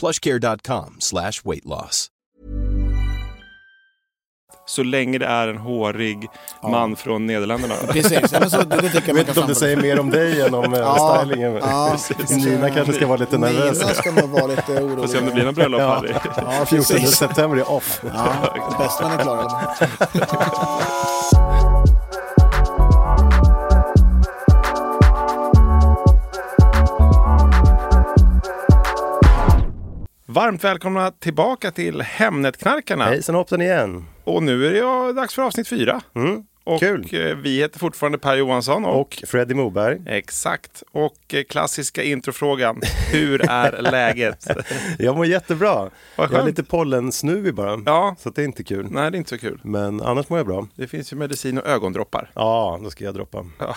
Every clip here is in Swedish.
plushcare.com slash weight loss. Så länge det är en hårig man från Nederländerna. Precis, ja, men så, det, det tycker Jag jag man vet kan inte om det säger mer om dig än om eh, Ja, stylingen. ja, Nina kanske ska vara lite nervös. Nina ska nog vara lite orolig. Får se om det blir någon bröllop Ja. Harry. Ja, 14 precis. september är off. Ja, det bästa man är klar Varmt välkomna tillbaka till Hemnetknarkarna. Hejsan hoppsan igen. Och nu är det dags för avsnitt fyra. Mm. Och Kul. eh, vi heter fortfarande Per Johansson. Och, Och Freddie Moberg. Exakt. Och eh, klassiska introfrågan. Hur är läget? Jag mår jättebra. Jag har skönt. lite pollensnuvig bara. Ja. Så det är inte kul. Nej, det är inte så kul. Men annars mår jag bra. Det finns ju medicin och ögondroppar. Ja, då ska jag droppa. Ja.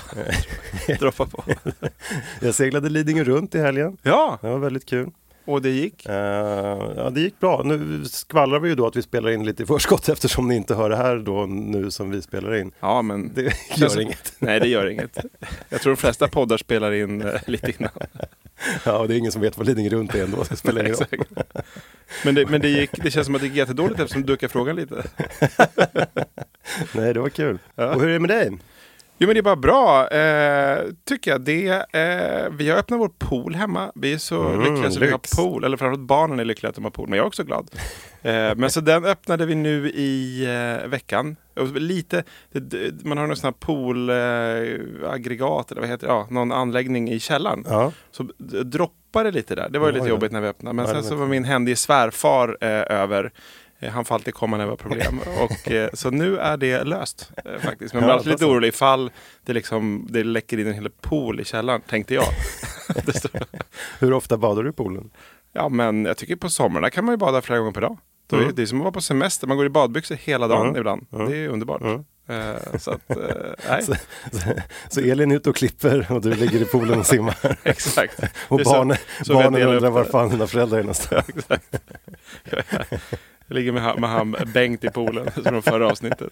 Droppa på. Jag seglade Lidingö runt i helgen. Ja, Det var väldigt kul. Och det gick. Eh, ja, det gick bra. Nu skvallrar vi ju då att vi spelar in lite i förskott eftersom ni inte hör det här då nu som vi spelar in. Ja, men Det gör inget. Nej, det gör inget. Jag tror de flesta poddar spelar in eh, lite innan. Ja, och det är ingen som vet vad Lidingö runt är ändå. Det spelar ingen roll. Exakt. Men, det, men det, gick, det känns som att det gick jättedåligt eftersom du duckade frågan lite. Nej, det var kul. Ja. Och hur är det med dig? Jo men det är bara bra, eh, tycker jag. Det, eh, vi har öppnat vår pool hemma. Vi är så Mm, lyckliga så vi har pool. Eller framförallt barnen är lyckliga att de har pool. Men jag är också glad. Eh, men så den öppnade vi nu i eh, veckan. Lite, det, man har någon sån här poolaggregat eller vad heter det? Ja, någon anläggning i källaren. Ja, Så droppade det lite där. Det var ju lite jobbigt när vi öppnade. Men sen så var min händige svärfar eh, över. Eh, Han får alltid komma när det var problem. och, eh, så nu är det löst eh, faktiskt. Men man är alltid lite passar. orolig ifall det, liksom, det läcker in en hel pool i källaren, tänkte jag. Hur ofta badar du i poolen? ja men jag tycker på somrarna kan man ju bada flera gånger per dag. Mm. Det är som att vara på semester, man går i badbyxor hela dagen Mm. ibland. Mm. Det är underbart. Eh, så att, nej, Så, så Elin är ute och klipper och du ligger i poolen och simmar. exakt. Och så- barnen, så barnen upp undrar var fan dina föräldrar är någonstans. Jag ligger med, han- med han Bengt i poolen från förra avsnittet.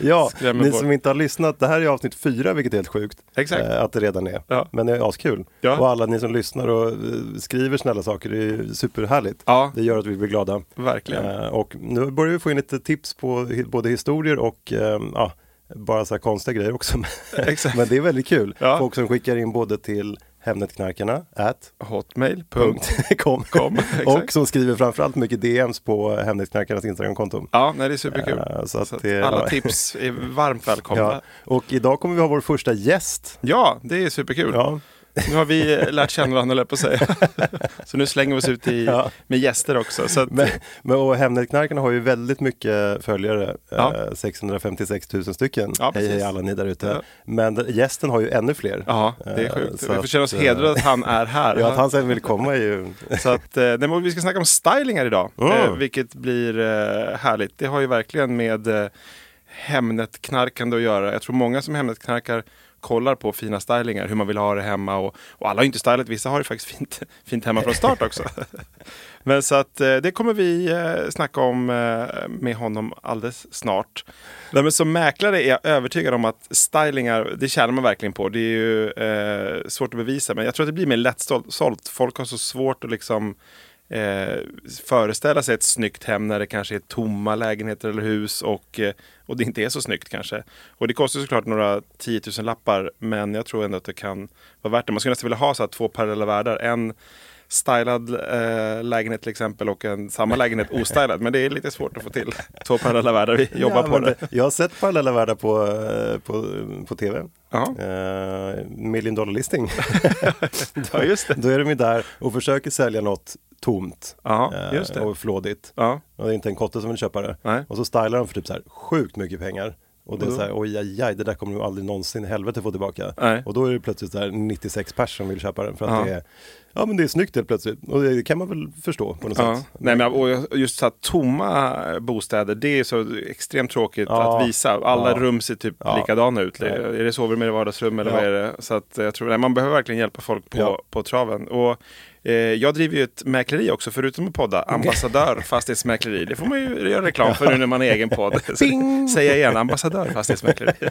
Ja, Skrämmer ni bort. som inte har lyssnat, det här är avsnitt fyra vilket är helt sjukt. Exakt. eh, Att det redan är. Ja. Men det är askul. Ja. Och alla ni som lyssnar och eh, skriver snälla saker, det är superhärligt. Ja, Det gör att vi blir glada. verkligen. Eh, och nu börjar vi få in lite tips på både historier och eh, ja, bara så här konstiga grejer också. Men det är väldigt kul. Ja. Folk som skickar in både till Hemnetknarkarna, at Hotmail.com. .com Com, och som skriver framförallt mycket DMs på Hemnetknarkarnas Instagramkonto. Ja, nej, det är superkul. Eh, så Så att det- alla ja. tips är varmt välkomna. Ja. Ja, Och idag kommer vi ha vår första gäst. det är superkul. Ja, Nu har vi lärt känna varandra, höll jag på att säga. Så nu slänger vi oss ut i, Ja. med gäster också. Så att, men, men och Hemnetknarkarna har ju väldigt mycket följare, Ja. eh, 656 000 stycken. Ja, hej hej alla ni där ute. Ja. Men gästen har ju ännu fler. ja, det är Eh, sjukt. så Vi får känna oss eh, hedrade att han är här. Ja, att han sen vill komma är ju... Så att, eh, vi ska snacka om styling här idag. Mm. Eh, vilket blir eh, härligt. Det har ju verkligen med eh, Hemnetknarkande att göra. Jag tror många som Hemnetknarkar kollar på fina stylingar, hur man vill ha det hemma. Och, och alla har ju inte stylat, vissa har det faktiskt fint, fint hemma från start också. Men så att eh, det kommer vi eh, snacka om eh, med honom alldeles snart. Nej, men som mäklare är jag övertygad om att stylingar, det tjänar man verkligen på. Det är ju eh, svårt att bevisa, men jag tror att det blir mer lättsålt. Folk har så svårt att liksom eh, föreställa sig ett snyggt hem när det kanske är tomma lägenheter eller hus och, eh, och det inte är så snyggt kanske. Och det kostar såklart några 10 000 lappar men jag tror ändå att det kan vara värt det. Man skulle nästan vilja ha så här två parallella världar. En stylad eh, lägenhet till exempel och en samma lägenhet ostylad. Men det är lite svårt att få till. Två parallella världar, vi jobbar Ja, på det. Jag har sett parallella världar på, eh, på, på tv. Ja, Eh, million dollar listing. ja just det. Då är de ju där och försöker sälja något tomt Ja, eh, och flådigt. Ja, Och det är inte en kotte som vill köpa det. nej. Och så stylar de för typ så här sjukt mycket pengar. Och det är så här, oj, aj, aj, det där kommer du aldrig någonsin i helvete få tillbaka. nej. Och då är det plötsligt så här 96 pers som vill köpa den för att Ja. det är Ja men det är snyggt helt plötsligt och det kan man väl förstå på något Ja. sätt. Nej, men, och just så här, tomma bostäder, det är så extremt tråkigt Ja. att visa. Alla rum ser typ Ja. likadana ut. Är det sovrum eller vardagsrum eller vad är det? Så att, jag tror, nej, man behöver verkligen hjälpa folk på, på traven. Och, jag driver ju ett mäkleri också, förutom att podda. Ambassadör fastighetsmäkleri. Det får man ju göra reklam för nu när man har egen podd. Säga igen, ambassadör fastighetsmäkleri.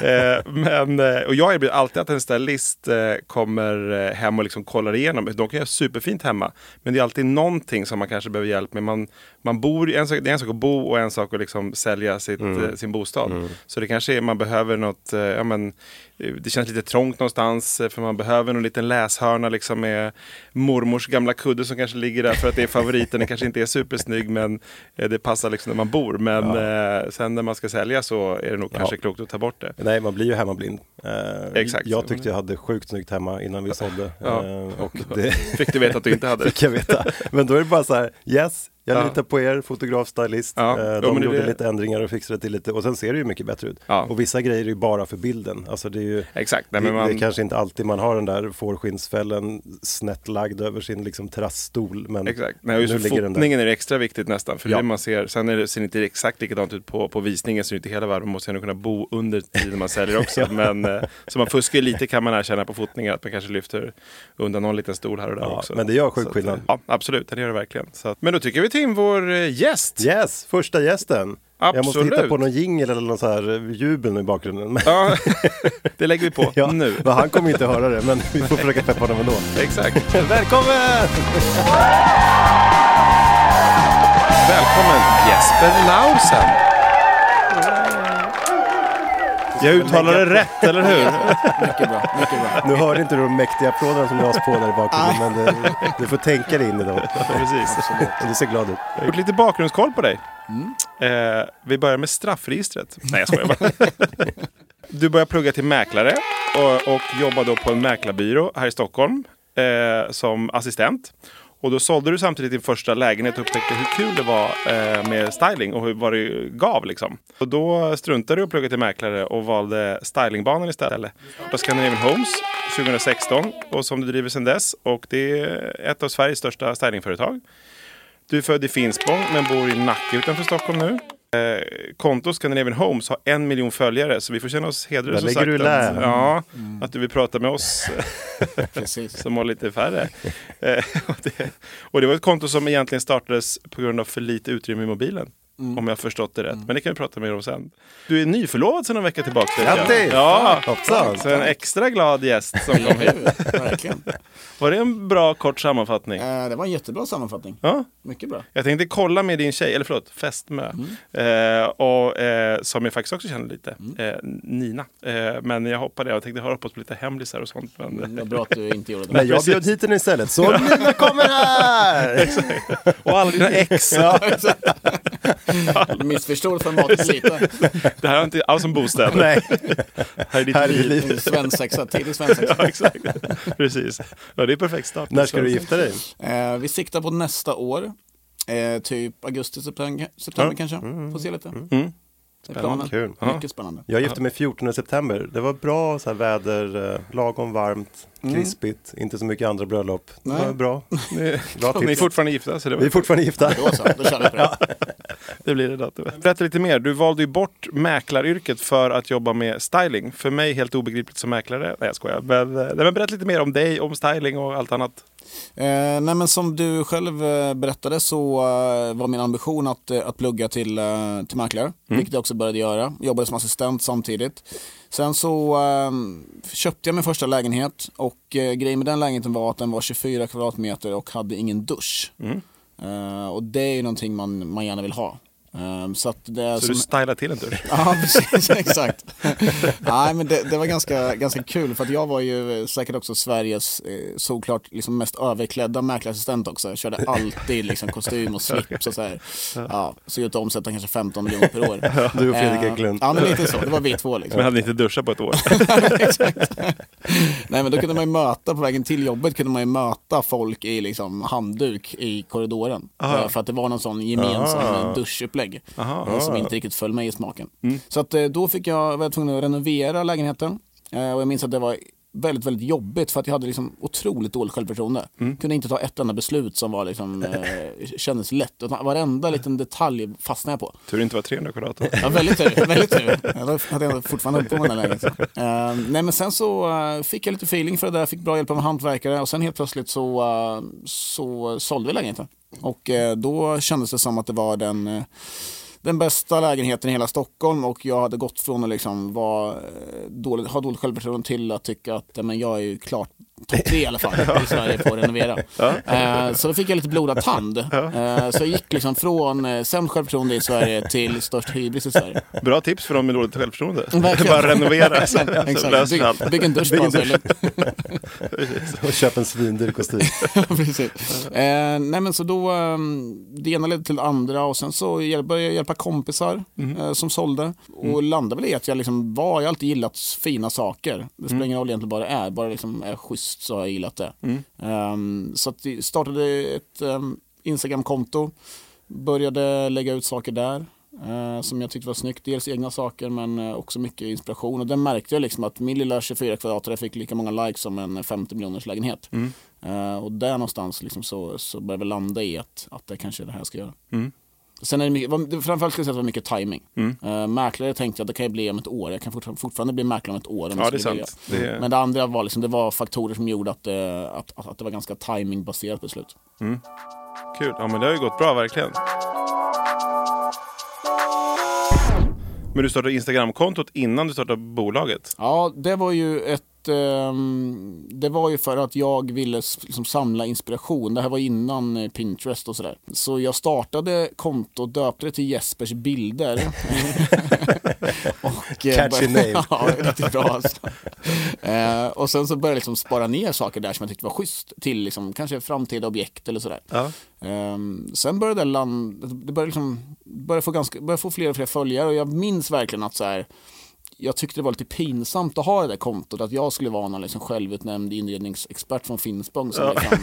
eh, men, eh, och jag erbjuder alltid att en stylist eh, kommer eh, hem och liksom kollar igenom. De kan göra superfint hemma. Men det är alltid någonting som man kanske behöver hjälp med. Man, man bor, en sak, det är en sak att bo och en sak att liksom sälja sitt, Mm. eh, sin bostad. Så det kanske är man behöver något, eh, ja, men, eh, det känns lite trångt någonstans eh, för man behöver någon liten läshörna liksom med mormors gamla kudde som kanske ligger där för att det är favoriten. Den kanske inte är supersnygg men eh, det passar liksom där man bor. Men eh, sen när man ska sälja så är det nog Ja. kanske klokt att ta bort det. Nej, man blir ju hemmablind. Eh, Exakt. Jag tyckte jag hade sjukt snyggt hemma innan vi sålde. Ja. Och det Fick du veta att du inte hade det? fick jag veta. Men då är det bara så här, yes, jag Ja. litar på er, fotograf, stylist. Ja. Eh, Ja, De det- gjorde lite ändringar och fixade till lite och sen ser det ju mycket bättre ut. Ja. Och vissa grejer är ju bara för bilden. Alltså det är ju Exakt. Nej, det, men man, det är kanske inte alltid man har den där fårskinnsfällen snett lagd över sin liksom terrassstol. Men Exakt. Nej, just nu ligger den där. fotningen är det extra viktigt nästan. För Ja. det man ser, sen är det, ser det inte exakt likadant ut på, på visningen, så det är inte hela världen. Man måste ändå kunna bo under tiden man säljer också. Ja. men, eh, så man fuskar lite kan man erkänna på fotningar, att man kanske lyfter undan någon liten stol här och där Ja, också. men det gör sjuk skillnad. eh, Ja, absolut. Det gör det verkligen. Så att, men då tycker vi in vår eh, gäst. Yes, första gästen. Jag måste Absolut. hitta på någon jingel eller någon så här eh, jubel i bakgrunden. Ja, det lägger vi på Ja, nu. han kommer inte höra det, men vi får försöka peppa honom ändå. Exakt. Välkommen! Välkommen Jesper Lausen. Jag uttalar det rätt, eller hur? Mycket bra, mycket bra. Nu hörde inte du de mäktiga applåderna som lades på där i bakgrunden, men det, du får tänka dig in i dem. Precis. Och du ser glad ut. Jag har gjort lite bakgrundskoll på dig. Eh, vi börjar med straffregistret. Nej, jag skojar bara. Du började plugga till mäklare och, och jobbade då på en mäklarbyrå här i Stockholm eh, som assistent. Och då sålde du samtidigt din första lägenhet och upptäckte hur kul det var eh, med styling och hur, vad det gav. Liksom. Och då struntade du att plugga till mäklare och valde stylingbanan istället. På Scandinavian Homes 2016 och som du driver sedan dess. Och det är ett av Sveriges största stylingföretag. Du är född i Finspång men bor i Nacka utanför Stockholm nu. Eh, konto Scandinavian Homes har en miljon följare så vi får känna oss hedrade Där som sagt. du. Att, ja, att du vill prata med oss som har lite färre. Eh, och, det, och det var ett konto som egentligen startades på grund av för lite utrymme i mobilen. Om jag har förstått det rätt. Men det kan vi prata mer om sen. Du är nyförlovad sedan en vecka tillbaka. Grattis! Ja, Hoppsan! så en extra glad gäst som kom hit. Verkligen. Var det en bra kort sammanfattning? Eh, Det var en jättebra sammanfattning. Ja. Mycket bra. Jag tänkte kolla med din tjej, eller förlåt, fästmö. Eh, och, eh, som jag faktiskt också känner lite. Eh, Nina. Eh, men jag hoppade, jag tänkte höra på lite hemlisar och sånt. Men, Det var bra att du inte gjorde det. Men jag bjöd hit henne istället, så Nina kommer här! och alla dina ex. Ja. Missförstod formatet lite. Det här är inte alls en bostad. Nej, Här är ditt här är liv. livet. Svensexa, tidig svensexa. Ja, exakt. Precis. Ja, det är perfekt start. När ska du gifta dig? Eh, vi siktar på nästa år. Eh, typ augusti, september, september kanske. Får se lite. Mm. Det är planen. Kul. Mycket spännande. Jag gifte mig 14 september. Det var bra så här väder, eh, lagom varmt, krispigt, inte så mycket andra bröllop. Det Nej. var bra. Bra ni är fortfarande gifta, så det, Vi är fortfarande gifta. Då så, då kör vi på det. Det blir det datumet. Berätta lite mer. Du valde ju bort mäklaryrket för att jobba med styling. För mig helt obegripligt som mäklare. Nej, jag skojar. Men, eh, nej, men berätta lite mer om dig, om styling och allt annat. Eh, nej men som du själv eh, berättade så eh, var min ambition att, att plugga till, eh, till mäklare, vilket jag också började göra. Jobbade som assistent samtidigt. Sen så eh, köpte jag min första lägenhet och eh, grejen med den lägenheten var att den var 24 kvadratmeter och hade ingen dusch. Eh, Eh, och det är ju någonting man, man gärna vill ha. Eh, så det Så som... du stylar till en tur. Ja, precis, exakt. Nej, men det, det, var ganska, ganska kul för att jag var ju säkert också Sveriges eh, såklart liksom mest överklädda mäklarassistent också. Jag körde alltid liksom kostym och slips och så här. Ja, så ut att omsätta kanske 15 miljoner per år. Du och Fredrik Eh, Eklund. Ja, men lite så. Det var vi två liksom. Men hade ni inte duschat på ett år? Exakt. Nej men då kunde man ju möta, på vägen till jobbet kunde man ju möta folk i liksom handduk i korridoren. Eh, För att det var någon sån gemensam Ah. duschupplägg. Aha. eh, Som inte riktigt föll mig i smaken. Så att eh, då fick jag, var jag tvungen att renovera lägenheten. Eh, Och jag minns att det var väldigt, väldigt jobbigt för att jag hade liksom otroligt dåligt självförtroende. Kunde inte ta ett enda beslut som var liksom, eh, kändes lätt. Utan varenda liten detalj fastnade jag på. Tur det inte var 300 kvadrat. Ja, väldigt tur. Väldigt tur. Jag hade fortfarande hållit på med den här. Uh, nej, men sen så eh, fick jag lite feeling för det där, fick bra hjälp av en hantverkare och sen helt plötsligt så, eh, så sålde vi lägenheten. Och eh, då kändes det som att det var den, eh, den bästa lägenheten i hela Stockholm. Och jag hade gått från att liksom vara, eh, dålig, ha dåligt självförtroende till att tycka att men jag är ju klart topp tre i alla fall i Sverige på att renovera. Eh, så då fick jag lite blodad tand. Eh, så jag gick liksom från eh, sämst självförtroende i Sverige till störst hybris i Sverige. Bra tips för de med dåligt självförtroende. Verkligen. Bara renovera så, Exakt. löser Bygg, allt. bygg en dusch bara. Och köp en svindyr kostym. Precis. Eh, nej men så då, eh, det ena ledde till det andra och sen så började jag hjälpa kompisar eh, som sålde. Och landade väl i att jag liksom var, jag har alltid gillat fina saker. Det spelar ingen roll egentligen vad det är, bara liksom är schysst så har jag gillat det. Eh, så att vi startade ett eh, Instagramkonto, började lägga ut saker där. Eh, som jag tyckte var snyggt. Dels egna saker men eh, också mycket inspiration. Och där märkte jag liksom att min lilla 24 kvadratare fick lika många likes som en 50 miljoners lägenhet. Eh, och där någonstans liksom så, så började vi landa i att, att det kanske är det här jag ska göra. Sen är det mycket, framförallt skulle jag säga att det var mycket timing. Eh, mäklare tänkte jag att det kan jag bli om ett år. Jag kan fortfarande, fortfarande bli mäklare om ett år. Om Ja, det är sant. Det är- Men det andra var, liksom, det var faktorer som gjorde att, eh, att, att, att det var ganska timingbaserat beslut. Kul. Ja, men det har ju gått bra verkligen. Men du startade Instagramkontot innan du startade bolaget? Ja, det var ju ett ehm, det var ju för att jag ville liksom samla inspiration. Det här var innan eh, Pinterest och sådär. Så jag startade kontot, döpte det till Jespers bilder. och, eh, Catchy name. ja, riktigt bra alltså. eh, Och sen så började jag liksom spara ner saker där som jag tyckte var schysst till liksom, kanske framtida objekt eller sådär. Ja. Ehm, sen började det land, det började, liksom, började, få ganska, började få fler och fler följare och jag minns verkligen att så här, jag tyckte det var lite pinsamt att ha det där kontot, att jag skulle vara någon liksom självutnämnd inredningsexpert från Finspång som liksom,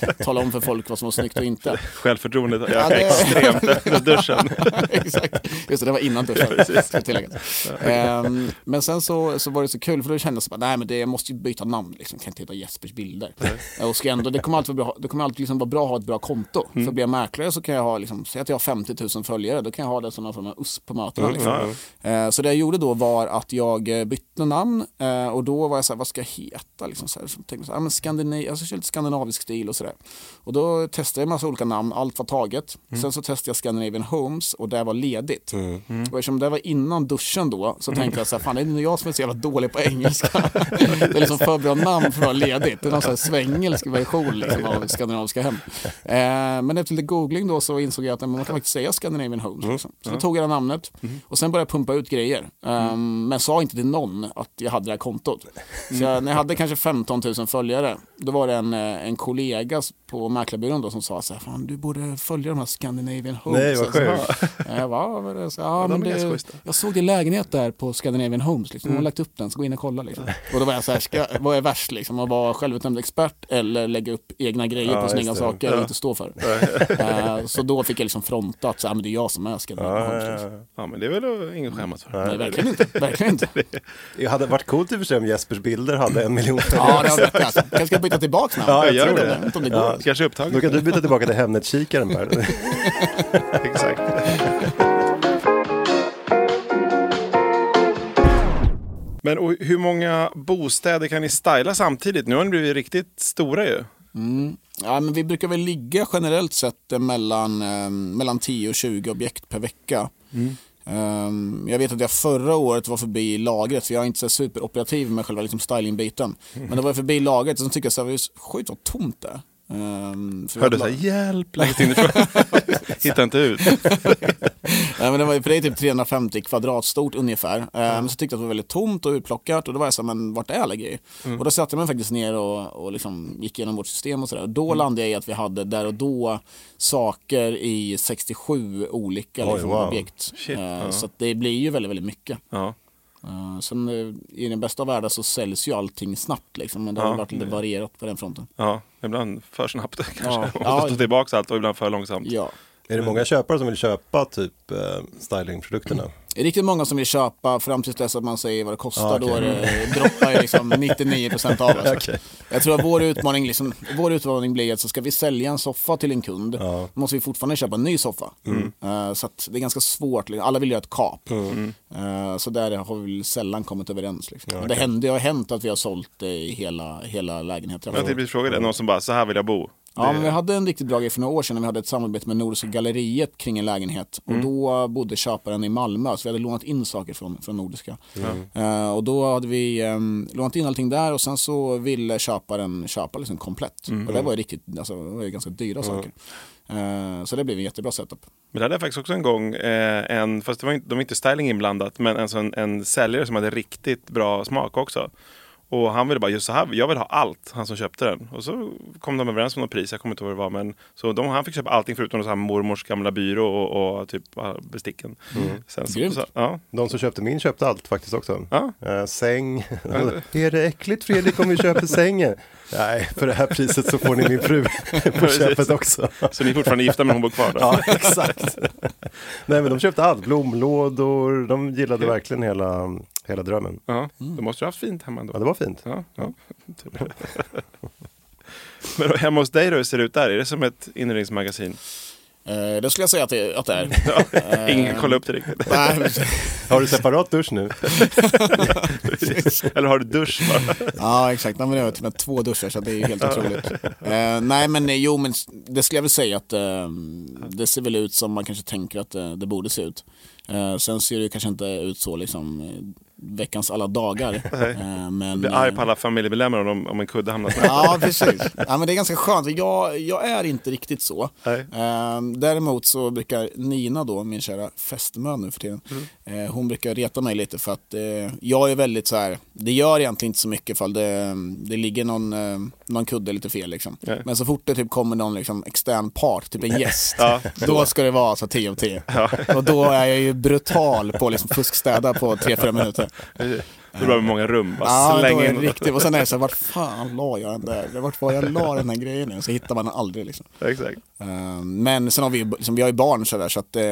eh, talar om för folk vad som var snyggt och inte. Självförtroendet har Ja, det- extremt efter duschen. Exakt, just det, det var innan duschen. tilläggas. Ehm, men sen så, så var det så kul för då kände jag så nej men det, jag måste ju byta namn, liksom. kan inte heta Jespers bilder. Och ska ändå, det kommer alltid vara bra, det kommer alltid liksom vara bra att ha ett bra konto. För blir jag mäklare så kan jag ha, liksom, säg att jag har 50 000 följare, då kan jag ha det som någon form av USP på mötena. Liksom. Eh, Så det jag gjorde då var att jag eh, bytte namn eh, och då var jag så här, vad ska jag heta? Liksom så här, så tänkte jag så här, men Skandinav, ska köra lite skandinavisk stil och sådär. Och då testade jag en massa olika namn, allt var taget. Sen så testade jag Scandinavian Homes och det var ledigt. Och eftersom det var innan duschen då så tänkte jag så här, fan det är jag som är så jävla dålig på engelska. det är liksom för bra namn för att vara ledigt. Det är någon sån här svengelsk version liksom, av skandinaviska hem. Eh, men efter lite googling då så insåg jag att man kan faktiskt säga Scandinavian Homes. Liksom. Så då tog jag det namnet och sen började jag pumpa ut grejer. Um, men sa inte till någon att jag hade det här kontot. Så jag, när jag hade kanske 15 000 följare, då var det en, eh, en kollega på mäklarbyrån då som sa så här, fan du borde följa de här Scandinavian Homes. Nej, vad sjukt. Jag bara? Så, ja, men det, jag såg din lägenhet där på Scandinavian Homes, liksom. de har lagt upp den, så gå in och kolla. Liksom. Och då var jag så här, ska, vad är värst? Liksom, att vara självutnämnd expert eller lägga upp egna grejer Ja, på snygga saker och inte stå för det. Eh, Så då fick jag liksom fronta att så, här, men det är jag som är Scandinavian Homes. Liksom. Ja, men det är väl inget att skämmas för. Nej, verkligen inte. Verkligen inte. Det hade varit coolt i och för sig om Jespers bilder hade en miljon Ja, det har varit alltså. Kanske ska byta tillbaka namn. Ja, jag gör tror det. det. Om det går. Ja. Kanske upptaget. Då kan du byta tillbaka till Hemnet-kikaren Per. Exakt. Men och hur många bostäder kan ni styla samtidigt? Nu har ni blivit riktigt stora ju. Ja, men vi brukar väl ligga generellt sett eh, mellan, eh, mellan 10 och 20 objekt per vecka. Ehm, Ehm, jag vet att jag förra året var förbi lagret, för jag är inte så superoperativ med själva liksom stylingbiten. Men då var jag förbi lagret och så tyckte jag att det var sjukt vad tomt det vi Hörde såhär, hjälp, längst inifrån. Hittar inte ut. Nej, men det var ju för det är typ 350 kvadrat stort ungefär. Men så tyckte jag att det var väldigt tomt och utplockat och då var jag så här, men vart är alla grejer? Mm. Och då satte jag mig faktiskt ner och, och liksom gick igenom vårt system och sådär. Då Mm. landade jag i att vi hade där och då saker i 67 olika Oj, liksom, wow. objekt. Shit, Eh, ja. Så det blir ju väldigt, väldigt mycket. Ja. Uh, sen eh, i den bästa av världar så säljs ju allting snabbt liksom, men det har Ja, varit lite varierat på den fronten. ja, ibland för snabbt kanske. Ja. Man Ja. måste stå tillbaka allt och ibland för långsamt. Ja. Är det många köpare som vill köpa typ eh, stylingprodukterna? Det är riktigt många som vill köpa fram tills dess att man säger vad det kostar. Ja, okej. Då är det, droppar ju liksom 99% av oss. Okej. Jag tror att vår utmaning, liksom, vår utmaning blir att så ska vi sälja en soffa till en kund Ja. Mm. måste vi fortfarande köpa en ny soffa. Eh, så att det är ganska svårt. liksom. Alla vill göra ett kap. Eh, så där har vi väl sällan kommit överens. Liksom. Men Det, händer, det har hänt att vi har sålt i hela, hela lägenheten. Jag tänkte fråga det, någon som bara, så här vill jag bo. Ja, men vi hade en riktigt bra grej för några år sedan när vi hade ett samarbete med Nordiska galleriet kring en lägenhet. Och då bodde köparen i Malmö, så vi hade lånat in saker från, från Nordiska. Eh, och då hade vi um, lånat in allting där och sen så ville köparen köpa liksom komplett. Och det var ju riktigt, alltså, det var ju ganska dyra saker. Eh, så det blev en jättebra setup. Men det hade jag faktiskt också en gång, eh, en, fast det var inte, de var inte styling inblandat, men alltså en, en säljare som hade riktigt bra smak också. Och han ville bara, just så här, jag vill ha allt, han som köpte den. Och så kom de överens om något pris, jag kommer inte ihåg vad det var. Men, så de, han fick köpa allting förutom så här mormors gamla byrå och, och typ besticken. Sen, så, så, ja. De som köpte min köpte allt faktiskt också. Ja. Eh, säng. är det äckligt Fredrik om vi köper sängen? Nej, för det här priset så får ni min fru på köpet också. Så ni är fortfarande gifta men hon bor kvar då? Ja, exakt. Nej, men de köpte allt. Blomlådor. De gillade verkligen hela, hela drömmen. Ja, då måste du ha haft fint hemma ändå. Ja, det var fint. Ja, ja. Men då, hemma hos dig då, hur ser det ut där? Är det som ett inredningsmagasin? Eh, det skulle jag säga att det, att det är. Ingen kan kolla upp det riktigt. Nej, men- Har du separat dusch nu? Eller har du dusch bara? Ja exakt, Nej, men det har till och med två duschar så det är helt otroligt. Eh, nej men eh, jo men det skulle jag väl säga att eh, det ser väl ut som man kanske tänker att eh, det borde se ut. Eh, sen ser det kanske inte ut så liksom eh, veckans alla dagar. Eh, men, blir eh, arg på alla familjemedlemmar om, de- om en kudde hamnar snett. Ja, precis. Ja, men det är ganska skönt. Jag, jag är inte riktigt så. Nej. Eh, däremot så brukar Nina då, min kära fästmö nu för tiden, Mm. eh, hon brukar reta mig lite för att eh, jag är väldigt så här, det gör egentligen inte så mycket ifall det, det ligger någon, eh, någon kudde lite fel liksom. Nej. Men så fort det typ kommer någon liksom, extern part, typ en gäst, Ja, då ska det vara så 10 av 10. Och då är jag ju brutal på att liksom fuskstäda på 3-4 minuter. Det med många rum. Bara Ja, släng in. riktigt. Och sen är det så här, vart fan la jag den där? Vart var jag la den här grejen nu? Så hittar man den aldrig liksom. Ja, Exakt. Eh, Men sen har vi liksom, vi har ju barn så, där, så att eh,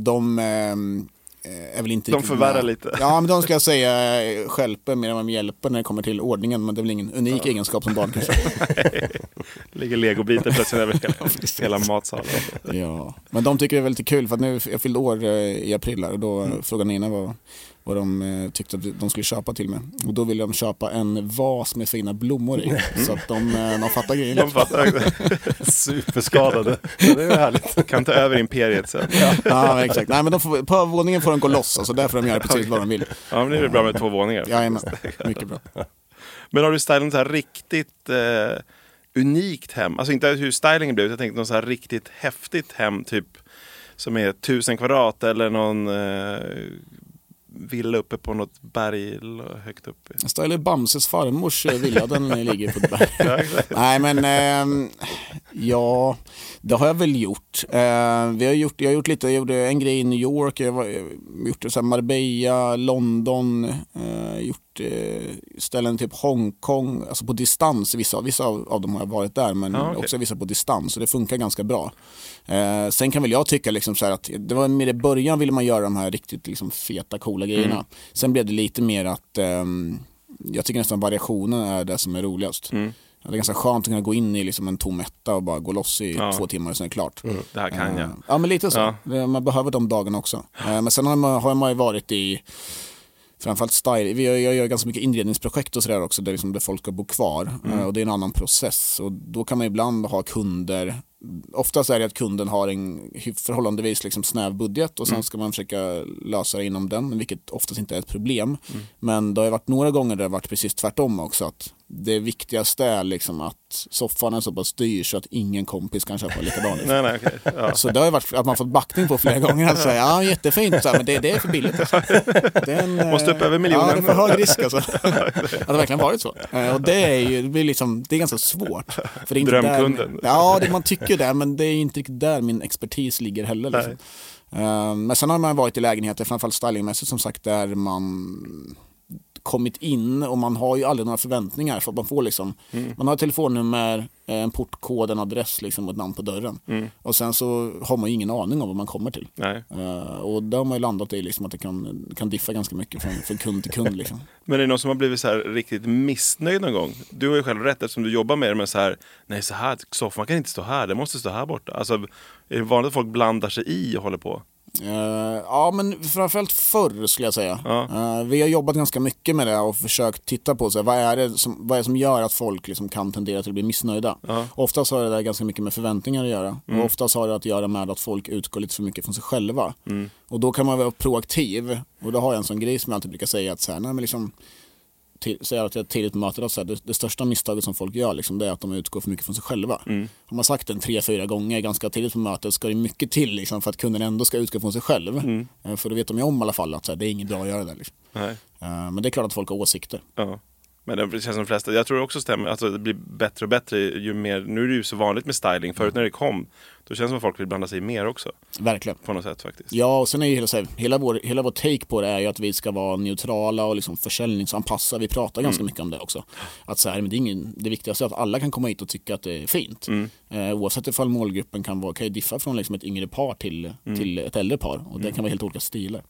de eh, är väl inte De förvärrar med. lite. Ja, men de ska jag säga eh, stjälper mer än vad de hjälper när det kommer till ordningen. Men det är väl ingen unik egenskap som barn kanske. ligger legobitar plötsligt över hela, hela matsalen. ja. Men de tycker det är väldigt kul för att nu, jag fyllde år eh, i april här, och då Mm. frågade Nina vad, vad de eh, tyckte att de skulle köpa till mig. Och då ville de köpa en vas med fina blommor i. Så att de, eh, de fattar grejen. Mm. De fattar. Superskadade. Ja, det är ju härligt. Kan ta över imperiet sen. Ja, exakt. Nej, men de får, på våningen får de gå loss, alltså där får de göra precis vad de vill. Ja, men det är väl bra med två våningar. Jajamän, mycket bra. Men har du stylat så här riktigt eh, unikt hem? Alltså inte hur stylingen blev, jag tänkte något så här riktigt häftigt hem, typ som är tusen kvadrat eller någon eh, villa uppe på något berg högt upp. Jag stylade Bamses farmors eh, villa, den ligger på ett berg. Nej men, ehm, ja, det har jag väl gjort. Eh, vi har gjort. Jag har gjort lite, jag gjorde en grej i New York, jag har gjort det så Marbella, London, eh, gjort eh, ställen typ Hongkong, alltså på distans. Vissa, vissa av, av dem har jag varit där, men Ja, okej. också vissa på distans. Och det funkar ganska bra. Eh, sen kan väl jag tycka liksom så här att det var mer i början ville man göra de här riktigt liksom feta, coola grejerna. Mm. Sen blev det lite mer att ehm, jag tycker nästan variationen är det som är roligast. Mm. Det är ganska skönt att kunna gå in i liksom en tom etta och bara gå loss i Ja. två timmar och sen är det klart. Det här kan jag. Eh, Ja men lite så. Ja. Man behöver de dagarna också. Eh, Men sen har man, har man ju varit i Framförallt style. Vi gör, jag gör ganska mycket inredningsprojekt och sådär också där, liksom där folk ska bo kvar. Mm. Eh, Och det är en annan process. Och då kan man ibland ha kunder oftast är det att kunden har en förhållandevis liksom snäv budget och sen ska man försöka lösa det inom den, vilket oftast inte är ett problem. Men det har varit några gånger där det har varit precis tvärtom också. att det viktigaste är liksom att soffan är så pass dyr så att ingen kompis kan köpa likadan. Nej, nej, okej. Ja. Så det har varit att man fått backning på flera gånger. Säga, ja jättefint, så här, men det, det är för billigt. Alltså. Det är en, Måste upp över miljonen. Ja, det är för hög risk alltså. Att det verkligen varit så. Eh, Och det är ju det blir liksom, det är ganska svårt. För det är inte Drömkunden. Där, ja, det, man tycker det, men det är inte riktigt där min expertis ligger heller. Liksom. Eh, Men sen har man varit i lägenheter, framförallt stylingmässigt som sagt, där man kommit in och man har ju aldrig några förväntningar för att man får liksom, man har ett telefonnummer, eh, en portkod, en adress liksom och ett namn på dörren. Och sen så har man ju ingen aning om vad man kommer till. Nej. Eh, och där har man ju landat i liksom att det kan, kan diffa ganska mycket från, från kund till kund. Liksom. Men är det någon som har blivit så här riktigt missnöjd någon gång? Du har ju själv rätt eftersom du jobbar med det, men så här, nej så här, soffan kan inte stå här, det måste stå här borta. Alltså, är det vanligt att folk blandar sig i och håller på? Eh, ja, men framförallt förr skulle jag säga. Ja. Eh, vi har jobbat ganska mycket med det och försökt titta på så här, vad, är det som, vad är det som gör att folk liksom kan tendera till att bli missnöjda. Ja. Oftast har det där ganska mycket med förväntningar att göra. Och oftast har det att göra med att folk utgår lite för mycket från sig själva. Och då kan man vara proaktiv. Och då har jag en sån grej som jag alltid brukar säga att så här, nej, men liksom, säga att jag tidigt möter att så här, det, det största misstaget som folk gör liksom, det är att de utgår för mycket från sig själva. Har man sagt den tre, fyra gånger ganska tidigt på mötet ska det mycket till liksom, för att kunden ändå ska utgå från sig själv. Eh, För då vet de ju om i alla fall att så här, det är inget bra att göra det. Liksom. Eh, Men det är klart att folk har åsikter. Ja. Men det känns som de flesta, jag tror det också stämmer, alltså det blir bättre och bättre ju mer, nu är det ju så vanligt med styling, förut när det kom, då känns det som att folk vill blanda sig i mer också. Verkligen. På något sätt faktiskt. Ja, och sen är ju hela, så här, hela, vår, hela vår take på det är ju att vi ska vara neutrala och liksom försäljningsanpassa. Vi pratar ganska mycket om det också. Att så här, men det, är ingen, det viktigaste är att alla kan komma hit och tycka att det är fint. Eh, oavsett ifall målgruppen kan, vara, kan ju diffa från liksom ett yngre par till, till ett äldre par. Och det kan vara helt olika stilar.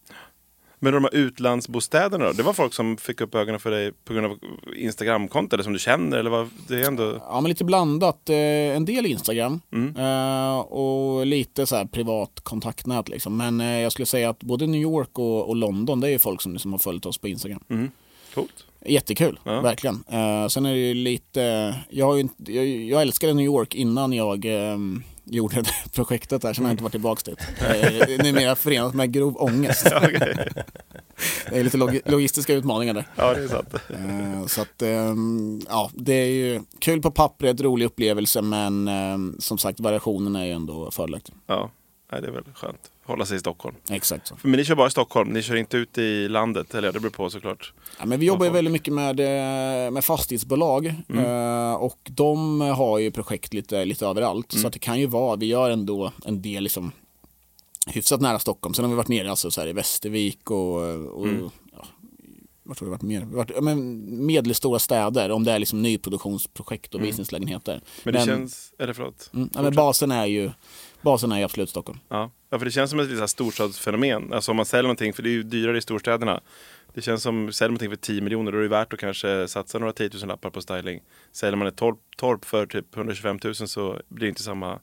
Men de här utlandsbostäderna då? Det var folk som fick upp ögonen för dig på grund av Instagramkonto eller som du känner? Eller vad? Det är ändå... Ja, men lite blandat. Eh, en del Instagram eh, och lite så här privat kontaktnät. Liksom. Men eh, jag skulle säga att både New York och, och London, det är ju folk som liksom har följt oss på Instagram. Coolt. Jättekul, Ja. verkligen. Eh, sen är det ju lite, jag, har ju jag, jag älskade New York innan jag ehm, gjorde det projektet där, sen har jag inte varit tillbaka dit. Eh, numera förenat med grov ångest. det är lite log logistiska utmaningar där. Ja, det är sant. Eh, så att, ehm, ja, det är ju kul på pappret, rolig upplevelse, men ehm, som sagt variationen är ju ändå fördelaktig. Ja, det är väl skönt. Hålla sig i Stockholm. Exakt så. Men ni kör bara i Stockholm, ni kör inte ut i landet? Eller det beror på såklart. Ja, men vi jobbar ju väldigt mycket med, eh, med fastighetsbolag eh, och de har ju projekt lite, lite överallt. Så att det kan ju vara, vi gör ändå en del liksom hyfsat nära Stockholm. Sen har vi varit nere alltså, så här, i Västervik och, och ja, vart har vi varit mer? Ja, men medelstora städer om det är liksom nyproduktionsprojekt och visningslägenheter. Men det känns... Eller förlåt. mm, ja, men basen är ju basen är ju absolut Stockholm. Ja. ja, för det känns som ett litet storstadsfenomen. Alltså om man säljer någonting, för det är ju dyrare i storstäderna. Det känns som, säljer man någonting för 10 miljoner, då är det värt att kanske satsa några 10 000 lappar på styling. Säljer man ett torp, torp för typ 125 000 så blir det inte samma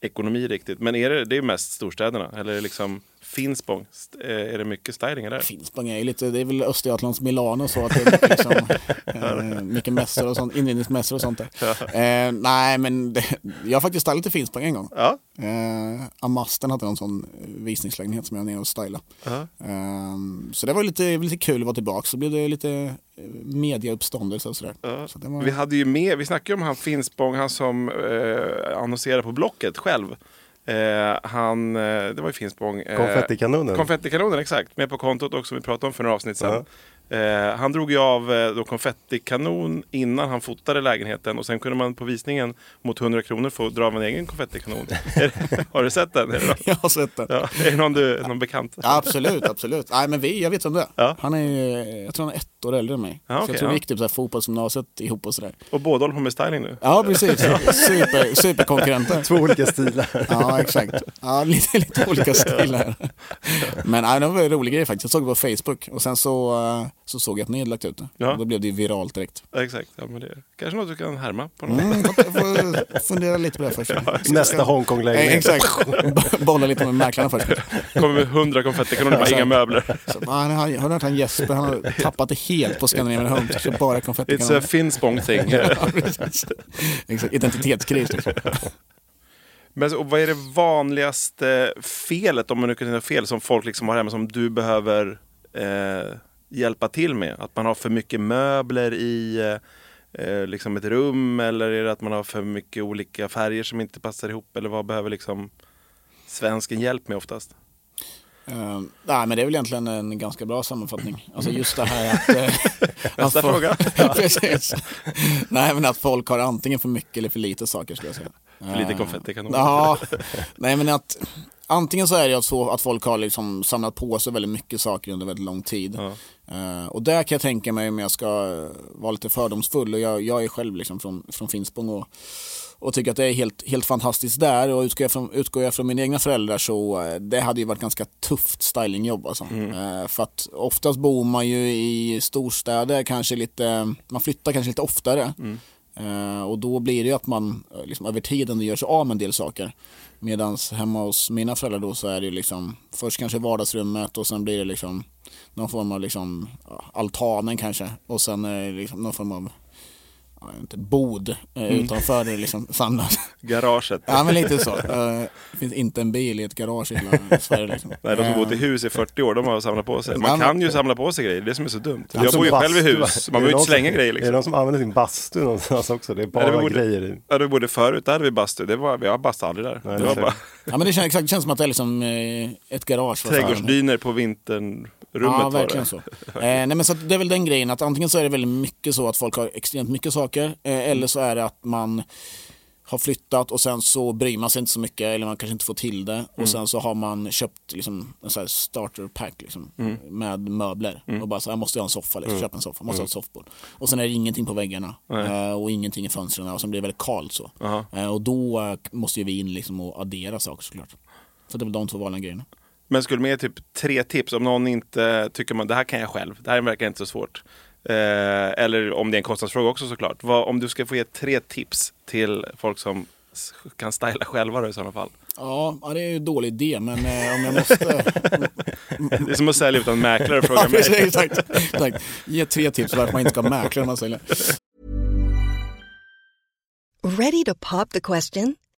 ekonomi riktigt. Men är det, det är mest storstäderna? Eller är det liksom Finspång? Eh, Är det mycket styling där? Finspång är ju lite, det är väl Östergötlands Milano så att det är mycket, liksom, eh, mycket mässor och sånt, inredningsmässor och sånt där. Eh, nej men det, jag har faktiskt stylat i Finspång en gång. Ja, Eh, Amasten hade någon sån visningslägenhet som jag var nere och stylade. Ja. Eh, så det var lite, lite kul att vara tillbaka. Så blev det lite eh, mediauppståndelse och sådär. Ja. Så var, Vi hade ju med, vi snackade ju om han Finspång, han som eh, annonserade på Blocket själv. Eh, han, eh, det var ju Finspång. Eh, Konfettikanonen. Konfettikanonen, exakt. Med på kontot också, vi pratade om för några avsnitt sedan. Eh, han drog ju av eh, då konfettikanon innan han fotade lägenheten och sen kunde man på visningen mot 100 kronor få dra av en egen konfettikanon. Har du sett den? Jag har sett det. ja, är det någon, du, någon bekant? Ja, absolut, absolut. Nej, men vi, jag vet om det. Ja. Han är, ju- jag tror han är ett år äldre än mig. Ja, så okej, jag tror ja. vi gick typ så här fotbollsgymnasiet ihop och sådär. Och båda håller på med styling nu. Ja, precis. Super, superkonkurrenter. Två olika stilar. Ja, exakt. Ja, lite, lite olika stilar. Men nej, det var en rolig grej faktiskt. Jag såg det på Facebook och sen så, eh, så såg jag att ni hade lagt ut det. Ja. Och Då blev det viralt direkt. Ja, exakt, ja, men det är kanske något du kan härma på något Mm, jag får fundera lite på det först. Nästa Eh, Hongkong-lägenhet. Exakt. Bolla lite med mäklarna först. Kommer med 100 konfettikanoner, bara inga möbler. Så, ah, han, har hört han Jesper, han har tappat det helt på Scandinavian Home. Det bara. It's a Finspång thing. Ja. Exakt. Identitetskris liksom. Men och vad är det vanligaste felet, om man nu kan säga fel, som folk liksom har hemma som du behöver eh, hjälpa till med? Att man har för mycket möbler i eh, eh, liksom ett rum eller är det att man har för mycket olika färger som inte passar ihop? Eller vad behöver liksom svensken hjälp med oftast? Uh, nej, men det är väl egentligen en ganska bra sammanfattning. Alltså just det här att... Uh, Nästa fråga. precis. Nej, men att folk har antingen för mycket eller för lite saker skulle jag säga. För lite Eh, konfetti kan de Ja, nej men att antingen så är det så att folk har liksom samlat på sig väldigt mycket saker under väldigt lång tid. Ja. Eh, och där kan jag tänka mig om jag ska vara lite fördomsfull och jag, jag är själv liksom från, från Finspång och, och tycker att det är helt, helt fantastiskt där och utgår jag, från, utgår jag från mina egna föräldrar så eh, det hade ju varit ganska tufft stylingjobb alltså. Eh, för att oftast bor man ju i storstäder kanske lite, man flyttar kanske lite oftare. Eh, och då blir det ju att man liksom, över tiden gör sig av med en del saker. Medan hemma hos mina föräldrar då så är det ju liksom först kanske vardagsrummet och sen blir det liksom någon form av liksom altanen kanske. Och sen är det liksom någon form av inte, bod eh, utanför det liksom samlat. Garaget. ja men lite så. Eh, det finns inte en bil i ett garage i hela Sverige liksom. Nej, de som Eh, bott i hus i 40 år, de har samlat på sig. Man kan ju samla på sig grejer, det är det som är så dumt. Ja, Jag bor ju själv i hus, man det behöver ju inte slänga som- grejer Är det liksom. någon som använder sin bastu någonstans också? Det är bara Ja, det borde- grejer i. Ja, det bodde förut, där hade vi bastu. Det var, jag bastade aldrig där. Nej, det var det är bara Ja men det känns, exakt, det känns som att det är liksom eh, ett garage. trädgårdsdyner på vinternrummet Ja, var verkligen det. så. Eh, nej, men så det är väl den grejen att antingen så är det väldigt mycket så att folk har extremt mycket saker eh, eller så är det att man har flyttat och sen så bryr man sig inte så mycket eller man kanske inte får till det och sen så har man köpt liksom, en sån här starter pack liksom, med möbler och bara så här, jag måste ha en soffa, liksom, köp en soffa, måste ha ett soffbord. Och sen är det ingenting på väggarna eh, och ingenting i fönstren och sen blir det väldigt kallt så. Eh, och då eh, måste ju vi in liksom och addera saker såklart. Så det är väl de två vanliga grejerna. Men skulle med typ tre tips om någon inte tycker man det här kan jag själv, det här verkar inte så svårt. Eh, eller om det är en kostnadsfråga också såklart. Vad, om du ska få ge tre tips till folk som kan styla själva då i sådana fall. Ja, det är ju en dålig idé men eh, om jag måste Det är som att sälja utan mäklare och fråga Ja, mig. exakt, exakt. Ge tre tips varför man inte ska ha mäklare när man säljer. Ready to pop the question?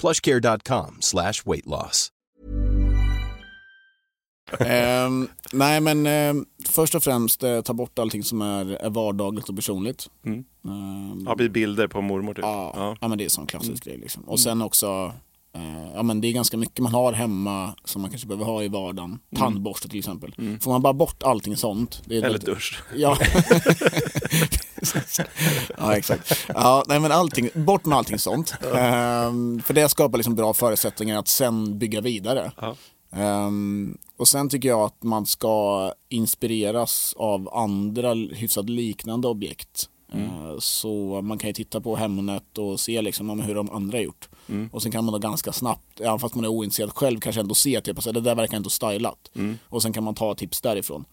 plushcare.com slash weight loss. Ehm, nej men ehm, först och främst eh, ta bort allting som är, är vardagligt och personligt. Mm. Ehm, Ja, blir bilder på mormor typ. ja, Ja. ja. men det är en sån klassisk grej liksom. Och sen också eh, Ja men det är ganska mycket man har hemma som man kanske behöver ha i vardagen. Tandborste till exempel. Får man bara bort allting sånt. Eller väldigt- dusch. Ja. ja, exakt. Ja, nej, men allting, bort med allting sånt. Ehm, för det skapar liksom bra förutsättningar att sen bygga vidare. Ehm, och sen tycker jag att man ska inspireras av andra hyfsat liknande objekt. Eh, Så man kan ju titta på Hemnet och se liksom, hur de andra har gjort. Och sen kan man då ganska snabbt, även fast man är ointresserad själv, kanske ändå se typ, alltså, det där verkar ändå stylat. Och sen kan man ta tips därifrån.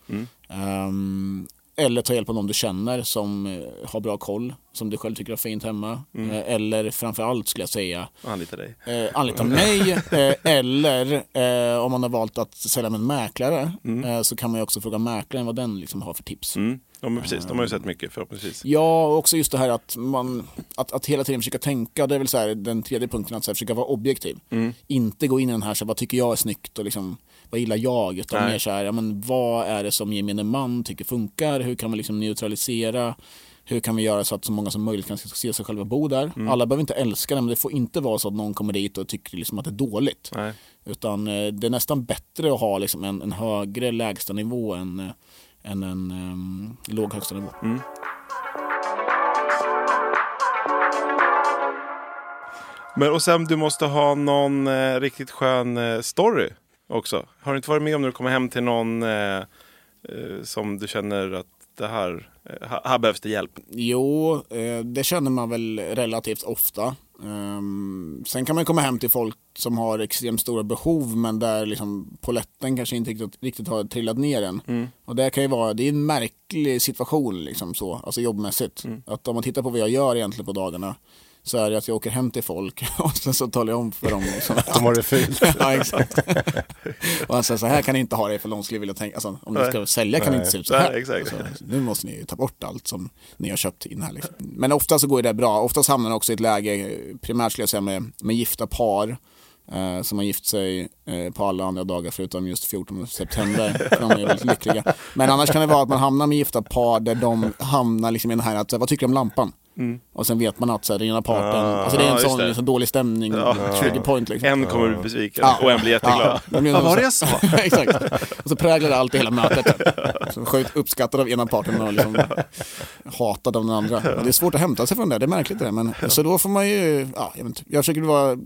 Ehm, eller ta hjälp av någon du känner som eh, har bra koll, som du själv tycker är fint hemma. Eh, eller framförallt skulle jag säga, Anlita dig. eh, anlita mig eh, eller eh, om man har valt att sälja med en mäklare eh, så kan man ju också fråga mäklaren vad den liksom har för tips. Mm. Ja, men precis. De har ju sett mycket förhoppningsvis. Ja, och också just det här att man att, att hela tiden försöka tänka, det är väl så här, den tredje punkten, att så här, försöka vara objektiv. Inte gå in i den här, så här, vad tycker jag är snyggt och liksom, vad gillar jag? Utan Nej. mer så här, ja, men vad är det som gemene man tycker funkar? Hur kan man liksom neutralisera hur kan vi göra så att så många som möjligt kan se sig själva bo där. Mm. Alla behöver inte älska det men det får inte vara så att någon kommer dit och tycker liksom att det är dåligt. Nej. Utan eh, det är nästan bättre att ha liksom en, en högre lägstanivå än, eh, än en um, låg högstanivå. Men och sen du måste ha någon eh, riktigt skön eh, story också. Har du inte varit med om när du kommer hem till någon eh, eh, som du känner att det här, eh, här- här behövs det hjälp? Jo, eh, det känner man väl relativt ofta. Ehm, sen kan man komma hem till folk som har extremt stora behov men där liksom poletten kanske inte riktigt, riktigt har trillat ner än. Och det kan ju vara, det är en märklig situation liksom så, alltså jobbmässigt. Att om man tittar på vad jag gör egentligen på dagarna så är det att jag åker hem till folk och sen så talar jag om för dem. Liksom, De har det fult. ja, exakt. och säger så här kan ni inte ha det för de skulle vilja tänka, alltså, om ni ska sälja kan ni inte se ut så här. Nej, exakt. Så, nu måste ni ta bort allt som ni har köpt in här. Liksom. Men ofta så går det bra. Oftast hamnar man också i ett läge, primärt skulle jag säga med, med gifta par eh, som har gift sig eh, på alla andra dagar förutom just 14 september. De är väldigt lyckliga. Men annars kan det vara att man hamnar med gifta par där de hamnar liksom i den här att, vad tycker du om lampan? Och sen vet man att så här, den ena parten, Ah, alltså det är en sån det. liksom, dålig stämning, trigger point liksom. En kommer bli besviken Ja. och en blir jätteglad. Ja, Vad var så. det jag sa? Exakt. Och så präglar det allt i hela mötet. Så sjukt uppskattad av ena parten och liksom hatad av den andra. Och det är svårt att hämta sig från det, det är märkligt det där. Men, Så då får man ju, ja, jag, vet inte, jag försöker vara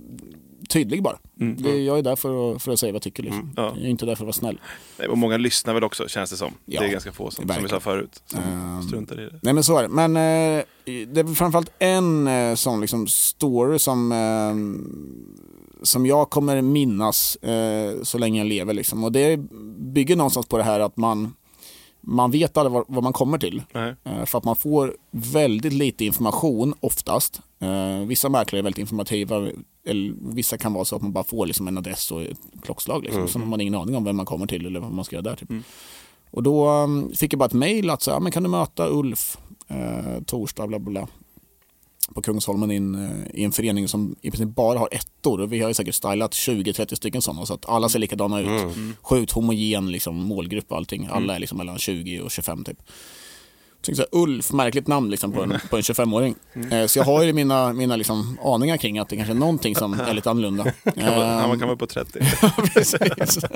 tydlig bara. Det, jag är där för att, för att säga vad jag tycker. Liksom. ja. Jag är inte där för att vara snäll. Nej, Och många lyssnar väl också känns det som. Ja, det är ganska få som, som vi sa förut, som Ehm, struntar i det. Nej men så är det. Men eh, det är framförallt en eh, sån liksom story som, eh, som jag kommer minnas eh, så länge jag lever. Liksom. Och det bygger någonstans på det här att man, man vet aldrig vad, vad man kommer till. Eh, för att man får väldigt lite information oftast. Eh, vissa mäklare är väldigt informativa. Eller, vissa kan vara så att man bara får liksom en adress och ett klockslag. Liksom. Sen har man ingen aning om vem man kommer till eller vad man ska göra där. Typ. Och då um, fick jag bara ett mejl att så, ja, men kan du möta Ulf eh, torsdag bla bla bla på Kungsholmen i en, eh, i en förening som i princip bara har ettor. Och vi har ju säkert stylat 20-30 stycken sådana så att alla ser likadana ut. Sjukt homogen liksom, målgrupp och allting. Alla är liksom mellan 20 och 25 typ. Så Ulf, märkligt namn liksom på en, på en 25-åring. Eh, så jag har ju mina, mina liksom aningar kring att det kanske är någonting som är lite annorlunda. Kan man, Ehm, man kan vara på 30. Precis.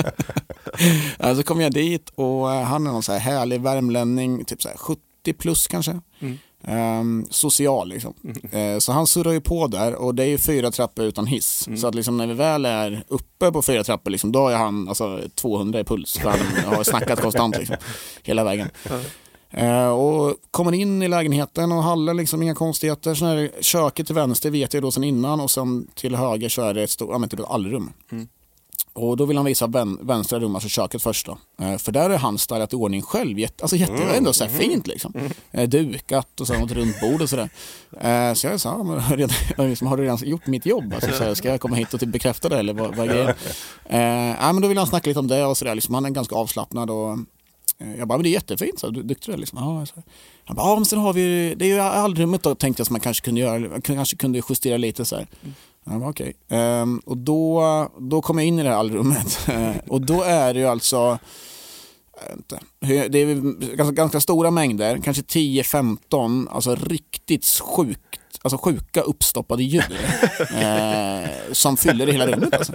Ja, så kom jag dit och eh, han är någon så här härlig värmlänning, typ så här 70 plus kanske. Ehm, social liksom. Eh, så han surrar ju på där och det är ju fyra trappor utan hiss. Så att liksom när vi väl är uppe på fyra trappor, liksom, då är han alltså, 200 i puls. För han har snackat konstant liksom, hela vägen. Eh, och kommer in i lägenheten och hallen, liksom inga konstigheter. Sen är det köket till vänster vet jag då sen innan och sen till höger så är det ett, stort, ja, men typ ett allrum. Och då vill han visa vän, vänstra rum, alltså köket först då. Eh, för där är han stylat i ordning själv. Jätte, alltså jätte, ändå så här fint liksom. Eh, dukat och så ett runt bord och sådär. Eh, så jag sa, men, redan, liksom, har du redan gjort mitt jobb? Alltså, så här, ska jag komma hit och typ bekräfta det eller vad, vad är grejen? Eh, men då vill han snacka lite om det och sådär. Liksom, han är ganska avslappnad och eh, jag bara, men det är jättefint, så, du är duktig där liksom. Ja, så. Han bara, ja men sen har vi, det är ju allrummet då tänkte jag som man kanske kunde göra, kanske kunde justera lite så här. Ja, men okej. Ehm, och då, då kom jag in i det här allrummet och då är det ju alltså inte, det är ganska, ganska stora mängder, kanske 10-15, alltså riktigt sjukt, alltså sjuka uppstoppade djur eh, som fyller det hela rummet. Alltså.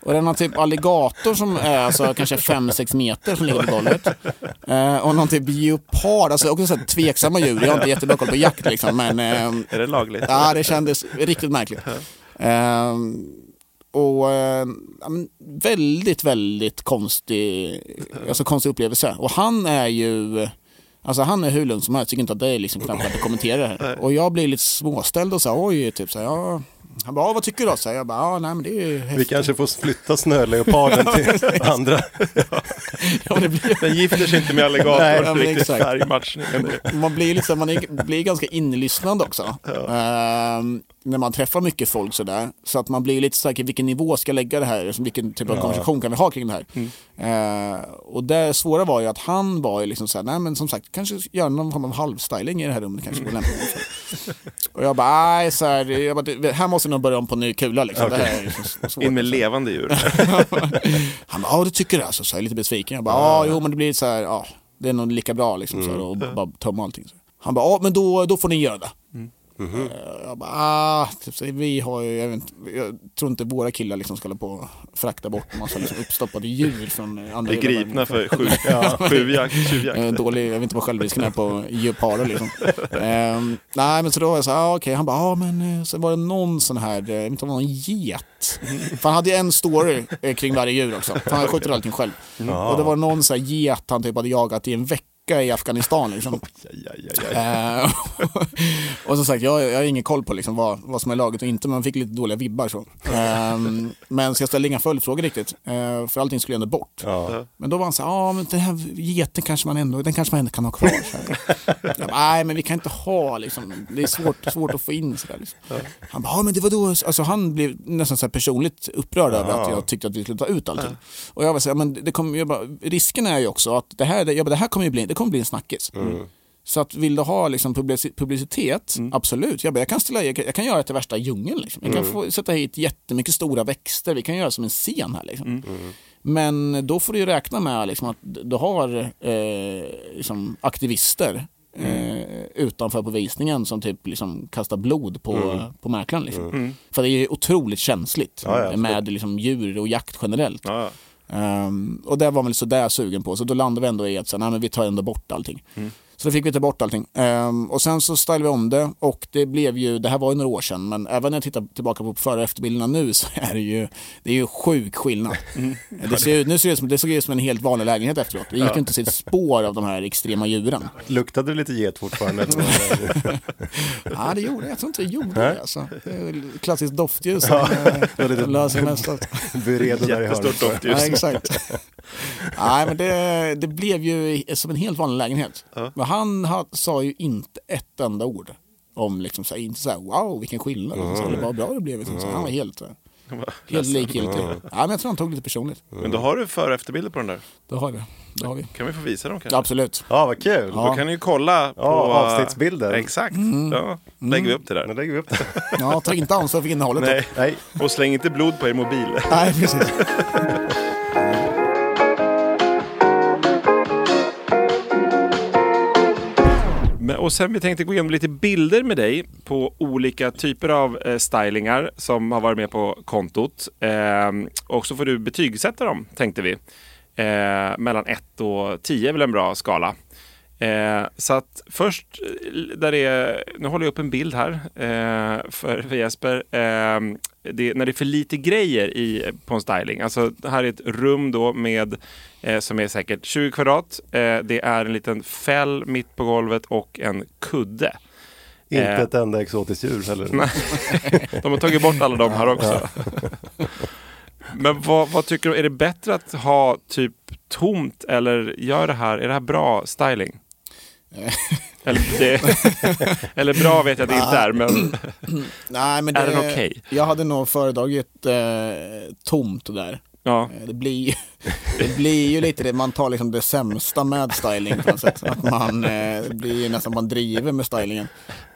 Och det är någon typ alligator som är alltså kanske 5-6 meter som ligger på golvet. Eh, och någon typ geopard, alltså också så här tveksamma djur. Jag har inte jättebra koll på jakt liksom, men ehm, Är det lagligt? Ja, det kändes riktigt märkligt. Ehm, och eh, väldigt, väldigt konstig, alltså konstig upplevelse. Och han är ju, alltså han är hur lugn som helst, tycker inte att det är liksom knappt att kommentera det här. Och jag blir lite småställd och så här, oj, typ så här, ja. Han bara, "Ja, vad tycker du då? Så jag bara, ja, nej men det är ju Vi häftigt. kanske får flytta snöleoparden till andra. Ja, det blir, Den gifter sig inte med alligator, Nej, ja, men riktigt exakt. färgmatchning. man blir, liksom, man är, blir ganska inlyssnande också. Ehm, när man träffar mycket folk sådär. Så att man blir lite säker vilken nivå ska jag lägga det här? Alltså, Vilken typ av konversation kan vi ha kring det här? Ehm, och det svåra var ju att han var ju liksom såhär, nej men som sagt, kanske göra någon form av halvstyling i det här rummet kanske lämpligt. Och jag bara, nej, så här, jag bara, här måste nog börja om på ny kula liksom. Det här är liksom svårt. In med levande djur. Han bara, ja du tycker det alltså? Så jag är lite besviken. Jag bara, ja jo men det blir så här, ja det är nog lika bra liksom så här, och bara tömma allting. Så. Han bara, ja men då, då får ni göra det. Mm. Eh, Jag bara, ah, typ, vi har ju, jag, vet, inte, jag tror inte våra killar liksom ska hålla på och frakta bort en massa liksom uppstoppade djur från andra av gripna för sju- tjuvjakt. tjuvjakt. Eh, Dålig, jag vet inte vad självrisken är på geparder liksom. Ehm, nej men så då var jag så ah, okej, han bara, ja ah, men eh, så var det någon sån här, jag vet inte om det var någon get. För han hade ju en story kring varje djur också, för han skjuter allting själv. Och det var någon sån här get han typ hade jagat i en vecka i Afghanistan liksom. Eh, och som sagt, jag, jag har ingen koll på liksom vad, vad som är laget och inte, men man fick lite dåliga vibbar. Så. Ehm, men så jag ställde inga följdfrågor riktigt, eh, för allting skulle ändå bort. Ja. Men då var han så här, ja men den här geten kanske man ändå, den kanske man ändå kan ha kvar. Så. Jag bara, Nej men vi kan inte ha liksom, det är svårt, svårt att få in sådär. Liksom. Han bara, ja men det var då, alltså han blev nästan så personligt upprörd över att jag tyckte att vi skulle ta ut allting. Och jag var så här, men det jag bara, risken är ju också att det här, jag bara, det här kommer ju bli, kommer bli en snackis. Så att vill du ha liksom publici- publicitet, absolut. Jag, bara, jag, kan ställa, jag, jag kan göra det till värsta djungeln. Liksom. Jag kan få, sätta hit jättemycket stora växter, vi kan göra som en scen här. Liksom. Men då får du ju räkna med liksom, att du har eh, liksom, aktivister eh, utanför på visningen som typ liksom, kastar blod på, på mäklaren. Liksom. För det är otroligt känsligt Ja, ja, med liksom, djur och jakt generellt. Ja. Um, och det var man väl sådär sugen på, så då landade vi ändå i att så, nej, men vi tar ändå bort allting. Mm. Så då fick vi ta bort allting. Ehm, och sen så stylade vi om det och det blev ju, det här var ju några år sedan, men även när jag tittar tillbaka på före och efterbilderna nu så är det ju, det är ju sjuk skillnad. Det, ser, ut- nu ser det, ut som, det såg ut som en helt vanlig lägenhet efteråt. Det gick ju inte att se ett spår av de här extrema djuren. Luktade det lite get fortfarande? Ja, det gjorde det. Jag tror inte det gjorde det. Alltså. Det Klassiskt doftljus som eh, löser där i Jättestort hörnet. doftljus. Ja, exakt. Nej, men det, det blev ju som en helt vanlig lägenhet. Men han ha, sa ju inte ett enda ord om, liksom, så här, inte så här, wow vilken skillnad, mm. så, eller vad bra det blev. Liksom. Så han var helt, eh, helt likgiltig. Ja, men jag tror han tog lite personligt. Men då har du före och efterbilder på den där. Det har vi. Det har vi. Kan vi få visa dem kanske? Absolut. Ja, vad kul. Då kan ni ju kolla på... avsnittsbilder. Exakt. Ja, lägger vi upp det där. lägger vi upp det. Ja, ta inte ansvar för innehållet. då. Nej. Nej, Och släng inte blod på er mobil. Nej, precis. och sen vi tänkte gå igenom lite bilder med dig på olika typer av eh, stylingar som har varit med på kontot. Eh, och så får du betygsätta dem, tänkte vi. Eh, mellan 1 och 10 är väl en bra skala. Eh, så att först, eh, där är, nu håller jag upp en bild här eh, för, för Jesper. Eh, det, när det är för lite grejer i, på en styling. Alltså det här är ett rum då med, eh, som är säkert 20 kvadrat. Eh, det är en liten fäll mitt på golvet och en kudde. inte ett enda exotiskt djur heller. De har tagit bort alla de här också. Men vad, vad tycker du, är det bättre att ha typ tomt eller gör det här, är det här bra styling? eller, det, eller bra vet jag att det inte är, men Nej, men det, Är den okej? Jag hade nog föredragit eh, tomt där. ja. Eh, Det blir, det blir ju lite det, man tar liksom det sämsta med styling på något sätt. Att man, eh, blir nästan man driver med stylingen.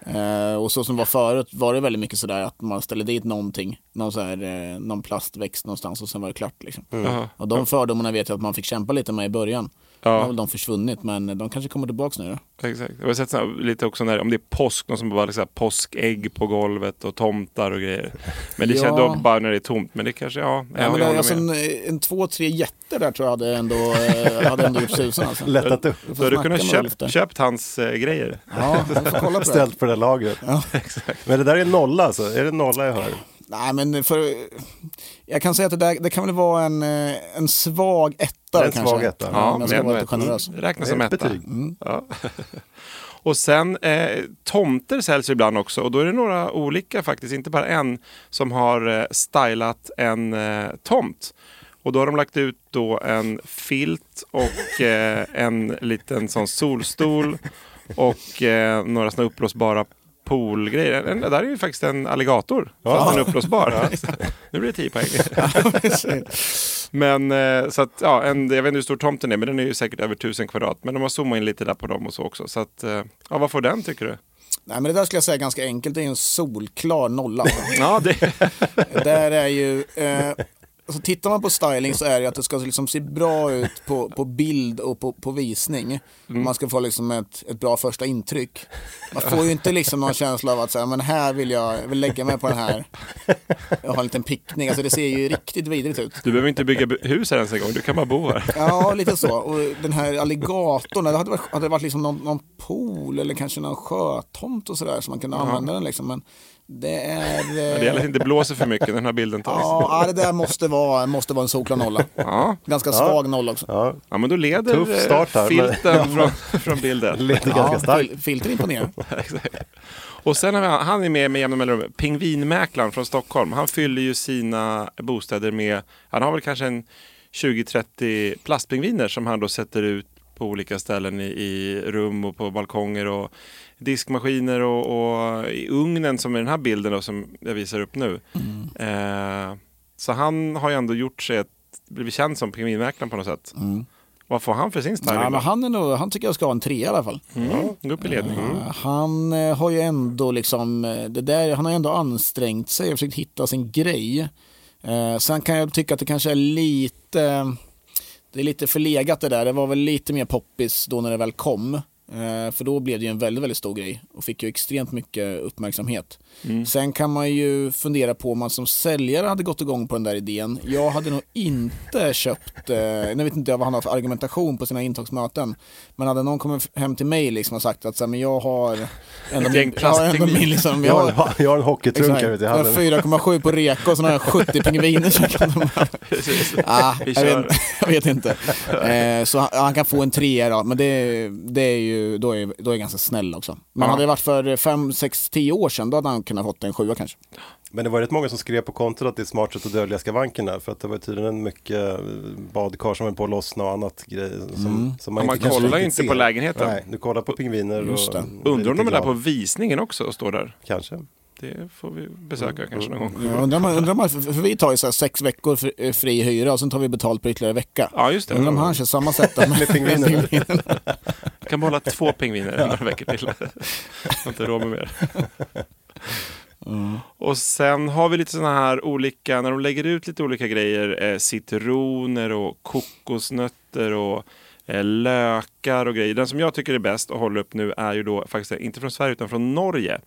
Eh, och så som var förut var det väldigt mycket sådär att man ställde dit någonting, någon, så här, eh, någon plastväxt någonstans och sen var det klart. Liksom. Jaha. Och de fördomarna vet jag att man fick kämpa lite med i början. Ja. Nu har väl de försvunnit men de kanske kommer tillbaka nu då. Exakt. Jag har sett såna, lite också när, om det är påsk, någon som bara liksom, påskägg på golvet och tomtar och grejer. Men det Ja. känns då bara när det är tomt. Men det kanske, ja, Ja, men det, alltså en, en två, tre jätter där tror jag hade ändå, eh, hade ändå gjort susen. Alltså. Lättat upp. Då hade du kunnat köpt, köpt hans eh, grejer. Ja, jag får kolla på det. Ställt på det lagret. Ja. Men det där är nolla alltså? Är det nolla jag hör? Nej, men för, jag kan säga att det, där, det kan väl vara en, eh, en svag etta En kanske. svag etta. Ja, om jag ska men- vara lite generös. Det räknas Det är som ett etta. betyg. Ja. Och sen eh, tomter säljs ibland också och då är det några olika faktiskt, inte bara en, som har eh, stylat en eh, tomt. Och då har de lagt ut då en filt och eh, en liten sån solstol och eh, några såna uppblåsbara poolgrejer. En- Det där är ju faktiskt en alligator, fast en uppblåsbar. nu blir det 10 poäng. Men eh, så att, ja, en, jag vet inte hur stor tomten är, men den är ju säkert över 1000 kvadrat. Men de har zoomat in lite där på dem och så också. Så att, eh, ja, vad får den tycker du? Nej, men det där skulle jag säga ganska enkelt. Det är en solklar nolla. Ja, det, där är ju... Eh, alltså, tittar man på styling så är det att det ska liksom se bra ut på, på bild och på, på visning. Mm. Man ska få liksom ett, ett bra första intryck. Man får ju inte liksom någon känsla av att säga, men här vill jag, jag vill lägga mig på den här. Jag har en liten picknick, alltså det ser ju riktigt vidrigt ut. Du behöver inte bygga hus här ens en gång, du kan bara bo här. Ja, lite så. Och den här alligatorn, det hade varit, hade varit liksom någon, någon pool eller kanske någon sjötomt och sådär så man kunde använda den liksom. Men det är... Det gäller att inte blåser för mycket när den här bilden tas. Ja, det där måste vara, måste vara en solklar nolla. Ja, Ganska svag nolla också. Ja, ja men då leder Tuff eh, start här, men- filten från, från bilden. leder ganska starkt. fil- filter imponerar. Och sen har vi, han är med med jämna mellanrum, Pingvinmäklaren från Stockholm. Han fyller ju sina bostäder med, han har väl kanske en 20-30 plastpingviner som han då sätter ut på olika ställen i, i rum och på balkonger och diskmaskiner och, och i ugnen som är den här bilden då, som jag visar upp nu. Eh, så han har ju ändå gjort sig ett, blivit känd som pingvinmäklaren på något sätt. Vad får han för sin styling? Ja, men han, är nog, han tycker jag ska ha en trea i alla fall. mm, gå upp i ledning. Eh, Han eh, har ju ändå liksom, eh, det där, han har ändå ansträngt sig och försökt hitta sin grej. Eh, sen kan jag tycka att det kanske är lite, det är lite förlegat det där. Det var väl lite mer poppis då när det väl kom. Eh, för då blev det ju en väldigt, väldigt stor grej och fick ju extremt mycket uppmärksamhet. Sen kan man ju fundera på om man som säljare hade gått igång på den där idén. Jag hade nog inte köpt, eh, nu vet inte vad han har för argumentation på sina intagsmöten, men hade någon kommit hem till mig liksom och sagt att så här, men jag har Ett gäng min, jag har min liksom, Jag har, en- jag har en hockeytrunk här ute i jag har hallen. 4,7 på reka och så har jag 70 pingviner. Ah, jag, vet, jag vet inte. Eh, så han, han kan få en trea då, men det, det är ju, då är, då är jag ganska snäll också. Men Ja. hade det varit för 5, 6, 10 år sedan, då hade han kunnat fått en sjua kanske. Men det var rätt många som skrev på kontot att det är smart sätt att dölja skavankerna. För att det var tydligen mycket eh, badkar som höll på att lossna och annat grejer. Som, som Ja, man kanske kollar riktigt inte på ser. lägenheten. Nej, du kollar på pingviner Just och det. blir Undrar om de är där på visningen också och står där. Kanske. Det får vi besöka kanske någon gång. Ja, undrar man, undrar man, för, vi tar ju så här sex veckor fri, fri hyra och sen tar vi betalt på ytterligare vecka. Ja, just det. Undrar om han kör samma sätt med, Med pingvinerna. Kan behålla två pingviner några veckor till. Jag har inte råd med mer. Och sen har vi lite sådana här olika, när de lägger ut lite olika grejer, eh, citroner och kokosnötter och eh, lökar och grejer. Den som jag tycker är bäst att hålla upp nu är ju då faktiskt inte från Sverige utan från Norge.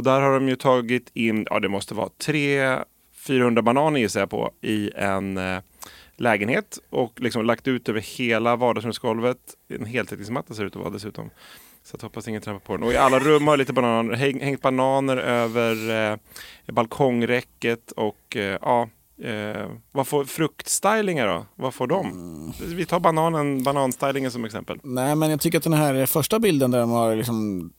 Och där har de ju tagit in, ja det måste vara 300-400 bananer gissar jag på i en eh, lägenhet och liksom lagt ut över hela vardagsrumsgolvet. En heltäckningsmatta ser det ut att vara dessutom. Så jag hoppas ingen trampar på den. Och i alla rum har lite bananer, häng, hängt bananer över eh, balkongräcket och eh, ja, eh, vad får fruktstylingar då? Vad får de? Vi tar bananen, bananstylingen som exempel. Nej, men jag tycker att den här första bilden där de har liksom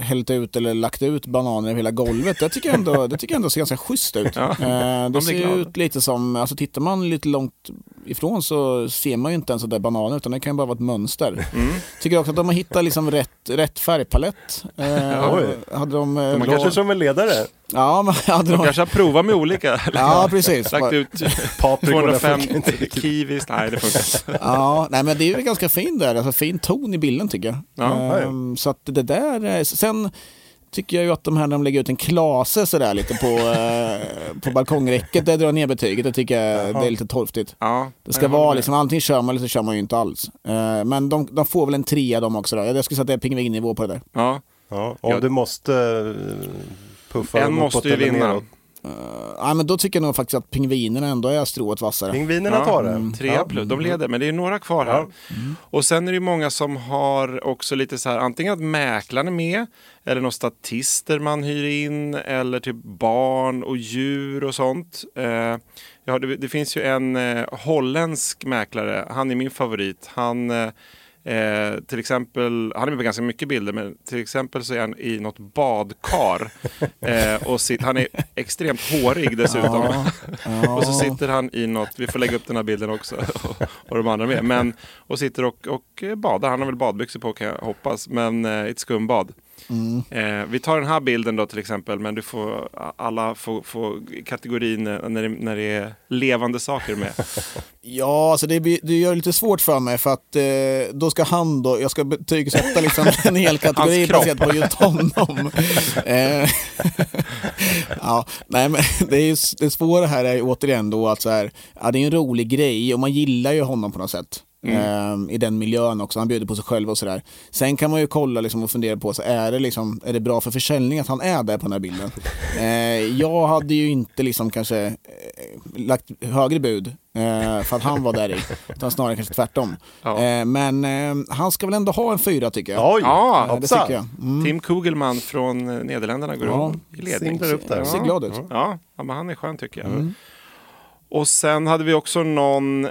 hällt ut eller lagt ut bananer över hela golvet, det tycker jag ändå, det tycker jag ändå ser ganska schysst ut. Ja, Eh, det ser glad. ut lite som, alltså tittar man lite långt ifrån så ser man ju inte ens sådär bananer utan det kan ju bara vara ett mönster. Mm. Tycker också att de har hittat liksom rätt, rätt färgpalett. Eh, Oj. hade de, eh, Man la- kanske som en ledare. Ja, men hade De de... kanske har provat med olika. Ja, precis. Lagt ut Paprikorna 205 funkar inte riktigt. kiwis. Nej, det funkar. Ja, nej men det är ju ganska fin där, alltså fin ton i bilden tycker jag. Ja, Ehm, så att det där, är- sen tycker jag ju att de här när de lägger ut en klase sådär lite på, eh, på balkongräcket, det drar ner betyget, det tycker jag det är lite torftigt. Ja, Det ska jag vara liksom, antingen kör man eller så kör man ju inte alls. Eh, men de, de får väl en trea de också då. Jag skulle säga att det är pingvinnivå på det där. Ja, Ja, om Ja. du måste eh, puffa En måste ju vinna. neråt. Uh, ja, men då tycker jag nog faktiskt att pingvinerna ändå är strået vassare. Pingvinerna tar det. Tre Ja. plus, de leder, men det är några kvar här. Och sen är det många som har också lite så här, antingen att mäklaren är med, eller några statister man hyr in, eller typ barn och djur och sånt. Eh, ja, det, det finns ju en eh, holländsk mäklare, han är min favorit. Han eh, Eh, till exempel, han är med på ganska mycket bilder, men till exempel så är han i något badkar. eh, och sit, han är extremt hårig dessutom. och så sitter han i något, vi får lägga upp den här bilden också, och, och de andra med. Men, och sitter och, och badar, han har väl badbyxor på kan jag hoppas, men eh, ett skumbad. Eh, vi tar den här bilden då till exempel, men du får, alla får, får kategorin eh, när det, när det är levande saker med. Ja, alltså det, det gör det lite svårt för mig för att eh, då ska han då, jag ska betygsätta liksom en hel kategori baserat på just honom. eh, ja, nej men det, är ju, det svåra här är ju återigen då att så här, ja, det är en rolig grej och man gillar ju honom på något sätt. Eh, I den miljön också, han bjuder på sig själv och sådär. Sen kan man ju kolla liksom och fundera på, så är, det liksom, är det bra för försäljning att han är där på den här bilden? Eh, jag hade ju inte liksom kanske eh, lagt högre bud eh, för att han var där i, utan snarare kanske tvärtom. Ja. Eh, men han ska väl ändå ha en fyra tycker jag. Oj! Ja, Eh, det tycker jag. Mm. Tim Kugelman från Nederländerna går Ja. i ledning. Singlar upp där. Ser glad ut. Ja, ja men han är skön tycker jag. Och sen hade vi också någon eh,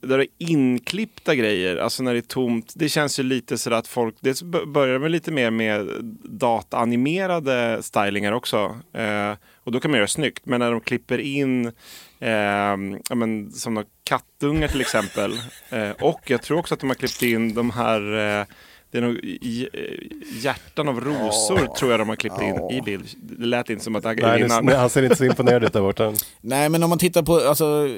där det är inklippta grejer, alltså när det är tomt. Det känns ju lite sådär att folk, det börjar med lite mer med dataanimerade stylingar också. Eh, och då kan man göra snyggt, men när de klipper in eh, ja, men, som några kattungar till exempel. Eh, och jag tror också att de har klippt in de här eh, det är nog i- hjärtan av rosor tror jag de har klippt in i bild. Det lät inte som att Nej, innan. nu, han ser inte så imponerad ut där borta. Nej, men om man tittar på alltså,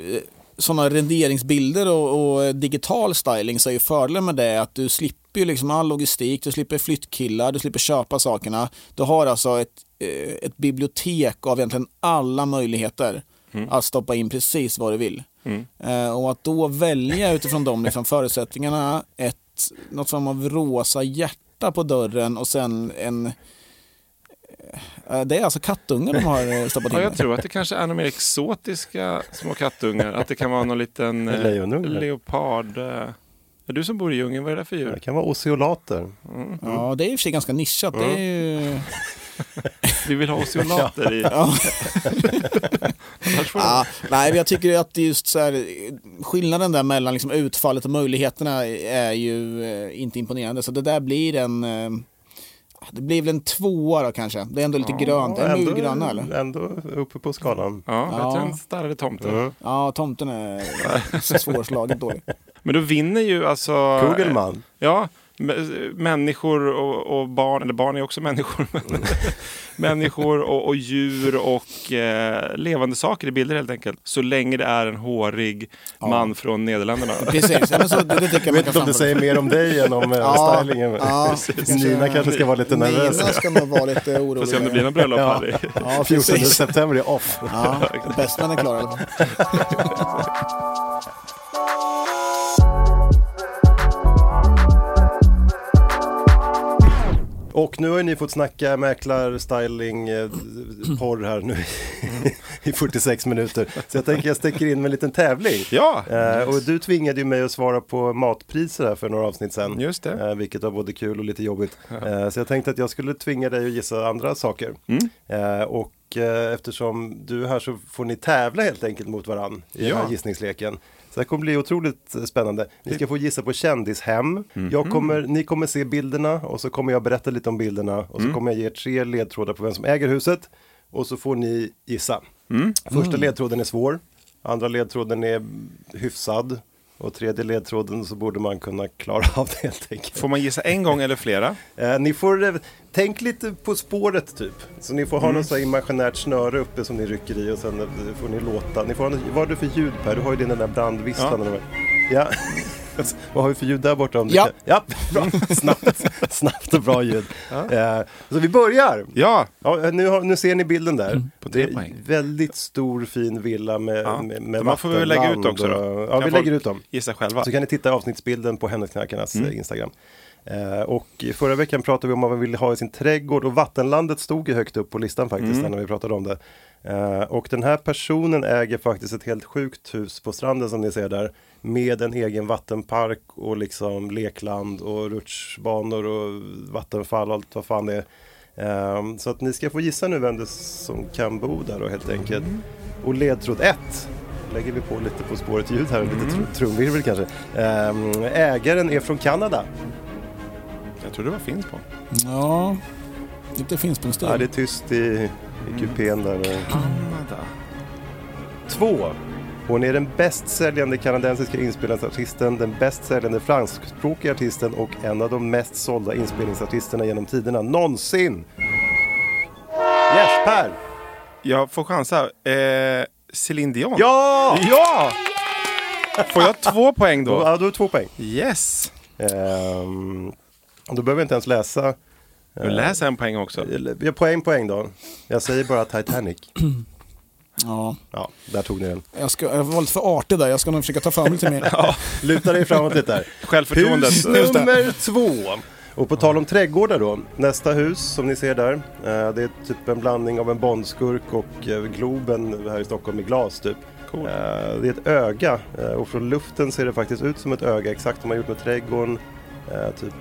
sådana renderingsbilder och, och digital styling så är ju fördelen med det att du slipper ju liksom all logistik, du slipper flyttkillar, du slipper köpa sakerna. Du har alltså ett, eh, ett bibliotek av egentligen alla möjligheter att stoppa in precis vad du vill. Eh, och att då välja utifrån de liksom, förutsättningarna ett, något form av rosa hjärta på dörren och sen en eh, det är alltså kattungar de har eh, stoppat in. Ja, jag där. tror att det kanske är några mer exotiska små kattungar. Att det kan vara någon liten eh, leopard. Är du som bor i djungeln, vad är det för Det djur? kan vara oceolater. Ja, det är i och för sig ganska nischat. Det är ju... Vi vill ha oceolater i. ja. Ja, nej, men jag tycker att det är just så här, skillnaden där mellan liksom utfallet och möjligheterna är ju eh, inte imponerande. Så det där blir en... eh, Det blir väl en tvåa då kanche. Det är ändå lite grönt. Är det gröna eller? ändå uppe på skalan. Ja, bättre Ja. än starrade tomten. Mm. Ja, tomten är svårslaget dålig. Men då vinner ju alltså... Kugelman. Ja, människor och, och barn, eller barn är också människor, men människor och, och djur och eh, levande saker i bilder helt enkelt. Så länge det är en hårig man från Nederländerna. Precis, ja, men så, det, det tycker jag Jag man vet kan inte om det säger mer om dig än om eh, Ja, stylingen. Ja, Nina kanske ska vara lite nervös. Nina ska nog vara lite orolig. Får se om det blir någon bröllop Ja. Harry. Ja, 14 precis. september är off. Ja, bästmän är klara. Och nu har ju ni fått snacka mäklar, styling, eh, porr här nu i 46 minuter. Så jag tänker jag sticker in med en liten tävling. Ja, Eh, och du tvingade ju mig att svara på matpriser här för några avsnitt sedan. Just det. Eh, vilket var både kul och lite jobbigt. Eh, så jag tänkte att jag skulle tvinga dig att gissa andra saker. Mm. Eh, och eh, eftersom du är här så får ni tävla helt enkelt mot varann i den Ja. här gissningsleken. Så det kommer bli otroligt eh, spännande. Ni ska få gissa på kändishem. Mhm. Jag kommer, ni kommer se bilderna och så kommer jag berätta lite om bilderna. Och så Mm. kommer jag ge er tre ledtrådar på vem som äger huset. Och så får ni gissa. Mm. Första ledtråden är svår. Andra ledtråden är hyfsad. Och tredje ledtråden så borde man kunna klara av det helt enkelt. får man gissa en gång eller flera? Eh, ni får, eh, tänk lite på spåret typ. Så ni får ha Mm. något så imaginärt snöre uppe som ni rycker i och sen eh, får ni låta. Ni får ha, vad har du för ljud Per? Du har ju din den där brandvisslan. Ja. Ja. Vad har vi för ljud där borta? Om Ja. kan- ja, bra. Snabbt, snabbt och bra ljud. Eh, så vi börjar. Ja, Ja, nu, har, nu ser ni bilden där. Mm. På det är väldigt stor fin villa med, Ja. med, med De här får vi väl lägga ut också då. och- Ja, Kan vi lägger ut dem. gissa själva. Så kan ni titta i avsnittsbilden på Hemnetknarkarnas Mm. eh, Instagram. Eh, och förra veckan pratade vi om vad man ville ha i sin trädgård och vattenlandet stod ju högt upp på listan faktiskt Mm. när vi pratade om det. Eh, och den här personen äger faktiskt ett helt sjukt hus på stranden som ni ser där. Med en egen vattenpark och liksom lekland och rutschbanor och vattenfall och allt vad fan det är. Eh, så att ni ska få gissa nu vem det är som kan bo där då helt enkelt. Och ledtråd 1 lägger vi på lite På spåret ljud här, lite tr- trumvirvel kanske. Ehm, ägaren är från Kanada. Jag tror det var finns på. Ja, lite Finspångstil. Ja, det är tyst i, i kupén där. Kanada. Två. Hon är den bäst säljande kanadensiska inspelningsartisten, den bäst säljande franskspråkiga artisten och en av de mest sålda inspelningsartisterna genom tiderna någonsin. Yes, Per! Jag får chansa. Eh, Céline Dion. Ja! Ja! Får jag två poäng då? Ja, du har två poäng. Yes! Ehm, då behöver jag inte ens läsa. Nu läser en poäng också. Har poäng, poäng då. Jag säger bara Titanic. Ja, Ja, där tog ni den. jag, ska, jag var lite för artig där, jag ska nog försöka ta fram lite mer. Luta dig framåt lite där. Självförtroendet. Hus nummer två. Och på tal om trädgårdar då. Nästa hus som ni ser där. eh, Det är typ en blandning av en Bondskurk och eh, Globen här i Stockholm i glas typ. Cool. Eh, Det är ett öga och från luften ser det faktiskt ut som ett öga. Exakt som man gjort med trädgården. Typ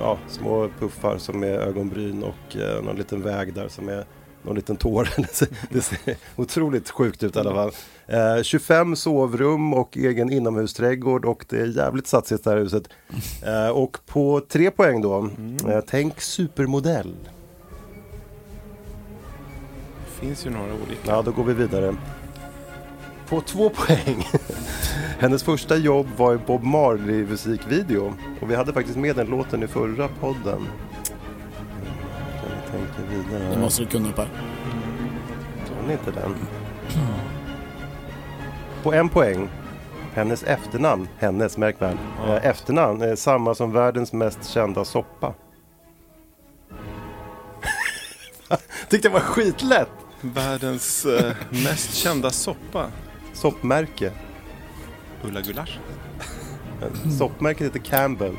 ja, små puffar som är ögonbryn och någon liten väg där som är någon liten tår. Det ser- otroligt sjukt ut i alla fall. Eh, 25 sovrum och egen inomhusträdgård och det är jävligt satsigt det här huset. Eh, och på tre poäng då, eh, tänk supermodell. Det finns ju några olika. Ja, då går vi vidare. På två poäng. Hennes första jobb var i Bob Marley musikvideo. Och vi hade faktiskt med den låten i förra podden. Tänka vidare? Det måste du kunna Per. Kan inte den? På en poäng. Hennes efternamn, hennes märk väl, eh, efternamn är samma som världens mest kända soppa. Tyckte det var skitlätt. Världens eh, mest kända soppa. Soppmärke. Ulla Gulasch. Soppmärket heter Campbell.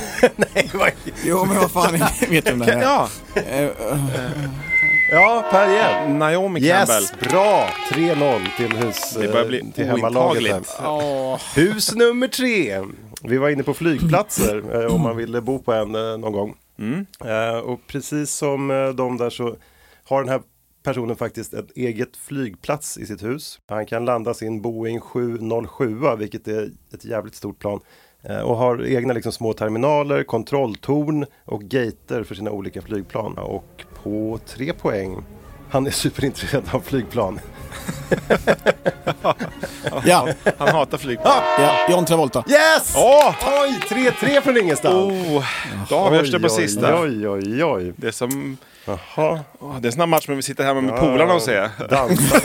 Nej, vad... Jo men vad fan, jag vet om det här är. Ja, Eh, eh, Ja, Per igen. Naomi Campbell. Yes, bra! 3-0 till hus... Det börjar bli eh, till hemmalaget. här. Hus nummer tre. Vi var inne på flygplatser eh, om man ville bo på en eh, någon gång. Mm. Eh, och precis som de där så har den här personen faktiskt ett eget flygplats i sitt hus. Han kan landa sin Boeing 707, vilket är ett jävligt stort plan. Eh, och har egna liksom, små terminaler, kontrolltorn och gater för sina olika flygplan. Och på tre poäng. Han är superintresserad av flygplan. ja, Han hatar flygplan. ja, John Travolta. Yes! Åh! Oj, 3-3 från ingenstans! Oh, då avgörs det på sista. Oj, oj, oj. Det är som Jaha. det är en sån här match man vill sitta hemma med polarna och se. Dansa.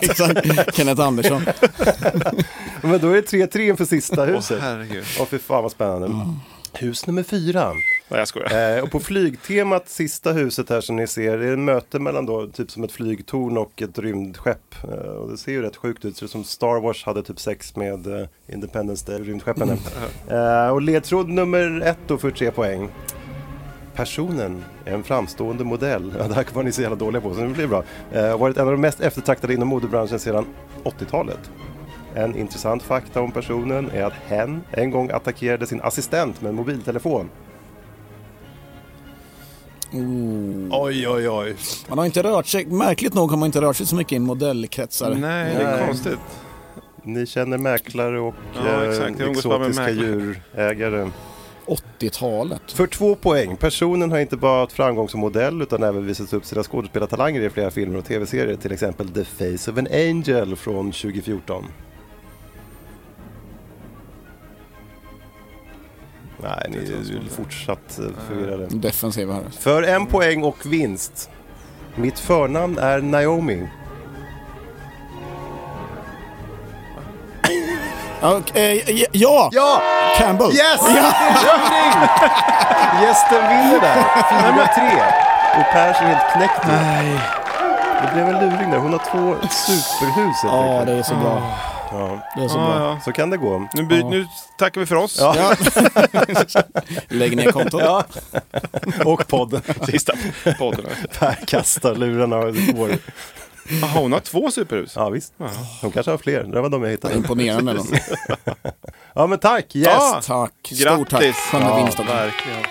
Exakt, Kenneth Andersson. Men då är det 3-3 inför sista Åh huset. herregud. Åh fy fan vad spännande. Hus nummer fyra. Nej jag skojar. Eh, och på flygtemat, sista huset här som ni ser, det är ett möte mellan då typ som ett flygtorn och ett rymdskepp. Eh, och det ser ju rätt sjukt ut, det ser ut som Star Wars hade typ sex med eh, Independence Day, rymdskeppen. eh, och ledtråd nummer ett då för tre poäng. Personen är en framstående modell. Ja, det här var ni så jävla dåliga på, så det blir bra. Eh, varit en av de mest eftertraktade inom modebranschen sedan 80-talet. En intressant fakta om personen är att hen en gång attackerade sin assistent med en mobiltelefon. Oj, oj, oj. Man har inte rört sig, märkligt nog har man inte rört sig så mycket i modellkretsar. Nej, det är konstigt. Ni känner mäklare och Ja, eh, exakt. Exotiska mäklare. djurägare. 80-talet. För två poäng. Personen har inte bara haft framgång som modell utan även visat upp sina skådespelartalanger i flera filmer och tv-serier. Till exempel The Face of an Angel från 2014. Nej, ni är fortsatt eh, förvirrade. Defensiva här. För en poäng och vinst. Mitt förnamn är Naomi. Ja, och, eh, ja, Ja! Campbell. Yes! Övning! Gästen vinner där. 4-3. Och Pers är helt knäckt nu. Nej. Det blev en luring där. Hon har två superhus helt Ja, det är så bra. Ja. Det är så Ja, bra. ja. Så kan det gå. Nu, by- nu tackar vi för oss. Ja. Ja. Lägg ner kontot. Ja. Och podden. Sista podden. Per kastar lurarna och går. Jaha, hon har två superhus. Ja visst. Hon kanske har fler. Det var de jag hittade. Imponerande. Ja men tack! Yes! Ja. Tack. Stort Grattis! tack. Skön Ja, vinst också. verkligen.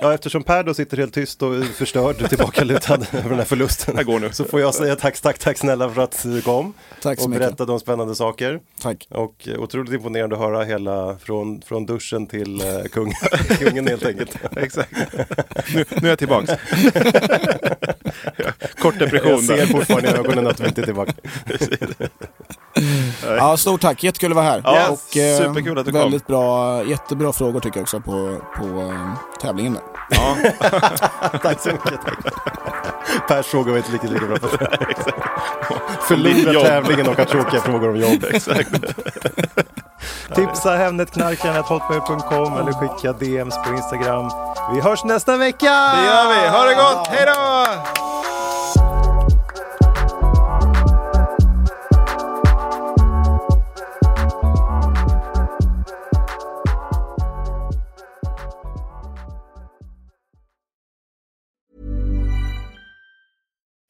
Ja, eftersom Per då sitter helt tyst och förstörd tillbakalutad över den här förlusten. Här går nu. Så får jag säga tack, tack, tack snälla för att du kom. Tack så och mycket. berättade om spännande saker. Tack. Och eh, otroligt imponerande att höra hela från, från duschen till eh, kung, kungen helt enkelt. Exakt. Nu, nu är jag tillbaks. Kort depression. Jag ser fortfarande i ögonen att vi inte är tillbaka. Ja, stort tack, jättekul att vara här. Ja, och, eh, superkul att du kom. väldigt bra, jättebra frågor tycker jag också på, på eh, tävlingen där. Ja, Tack så mycket. Tack. Pers fråga var inte riktigt lika bra. Förlora tävlingen och har tråkiga frågor om jobb. exakt. Tipsa Hemnetknarkaren.hotmail.com eller skicka DMs på Instagram. Vi hörs nästa vecka! Det gör vi. Ha det gott. Hej då!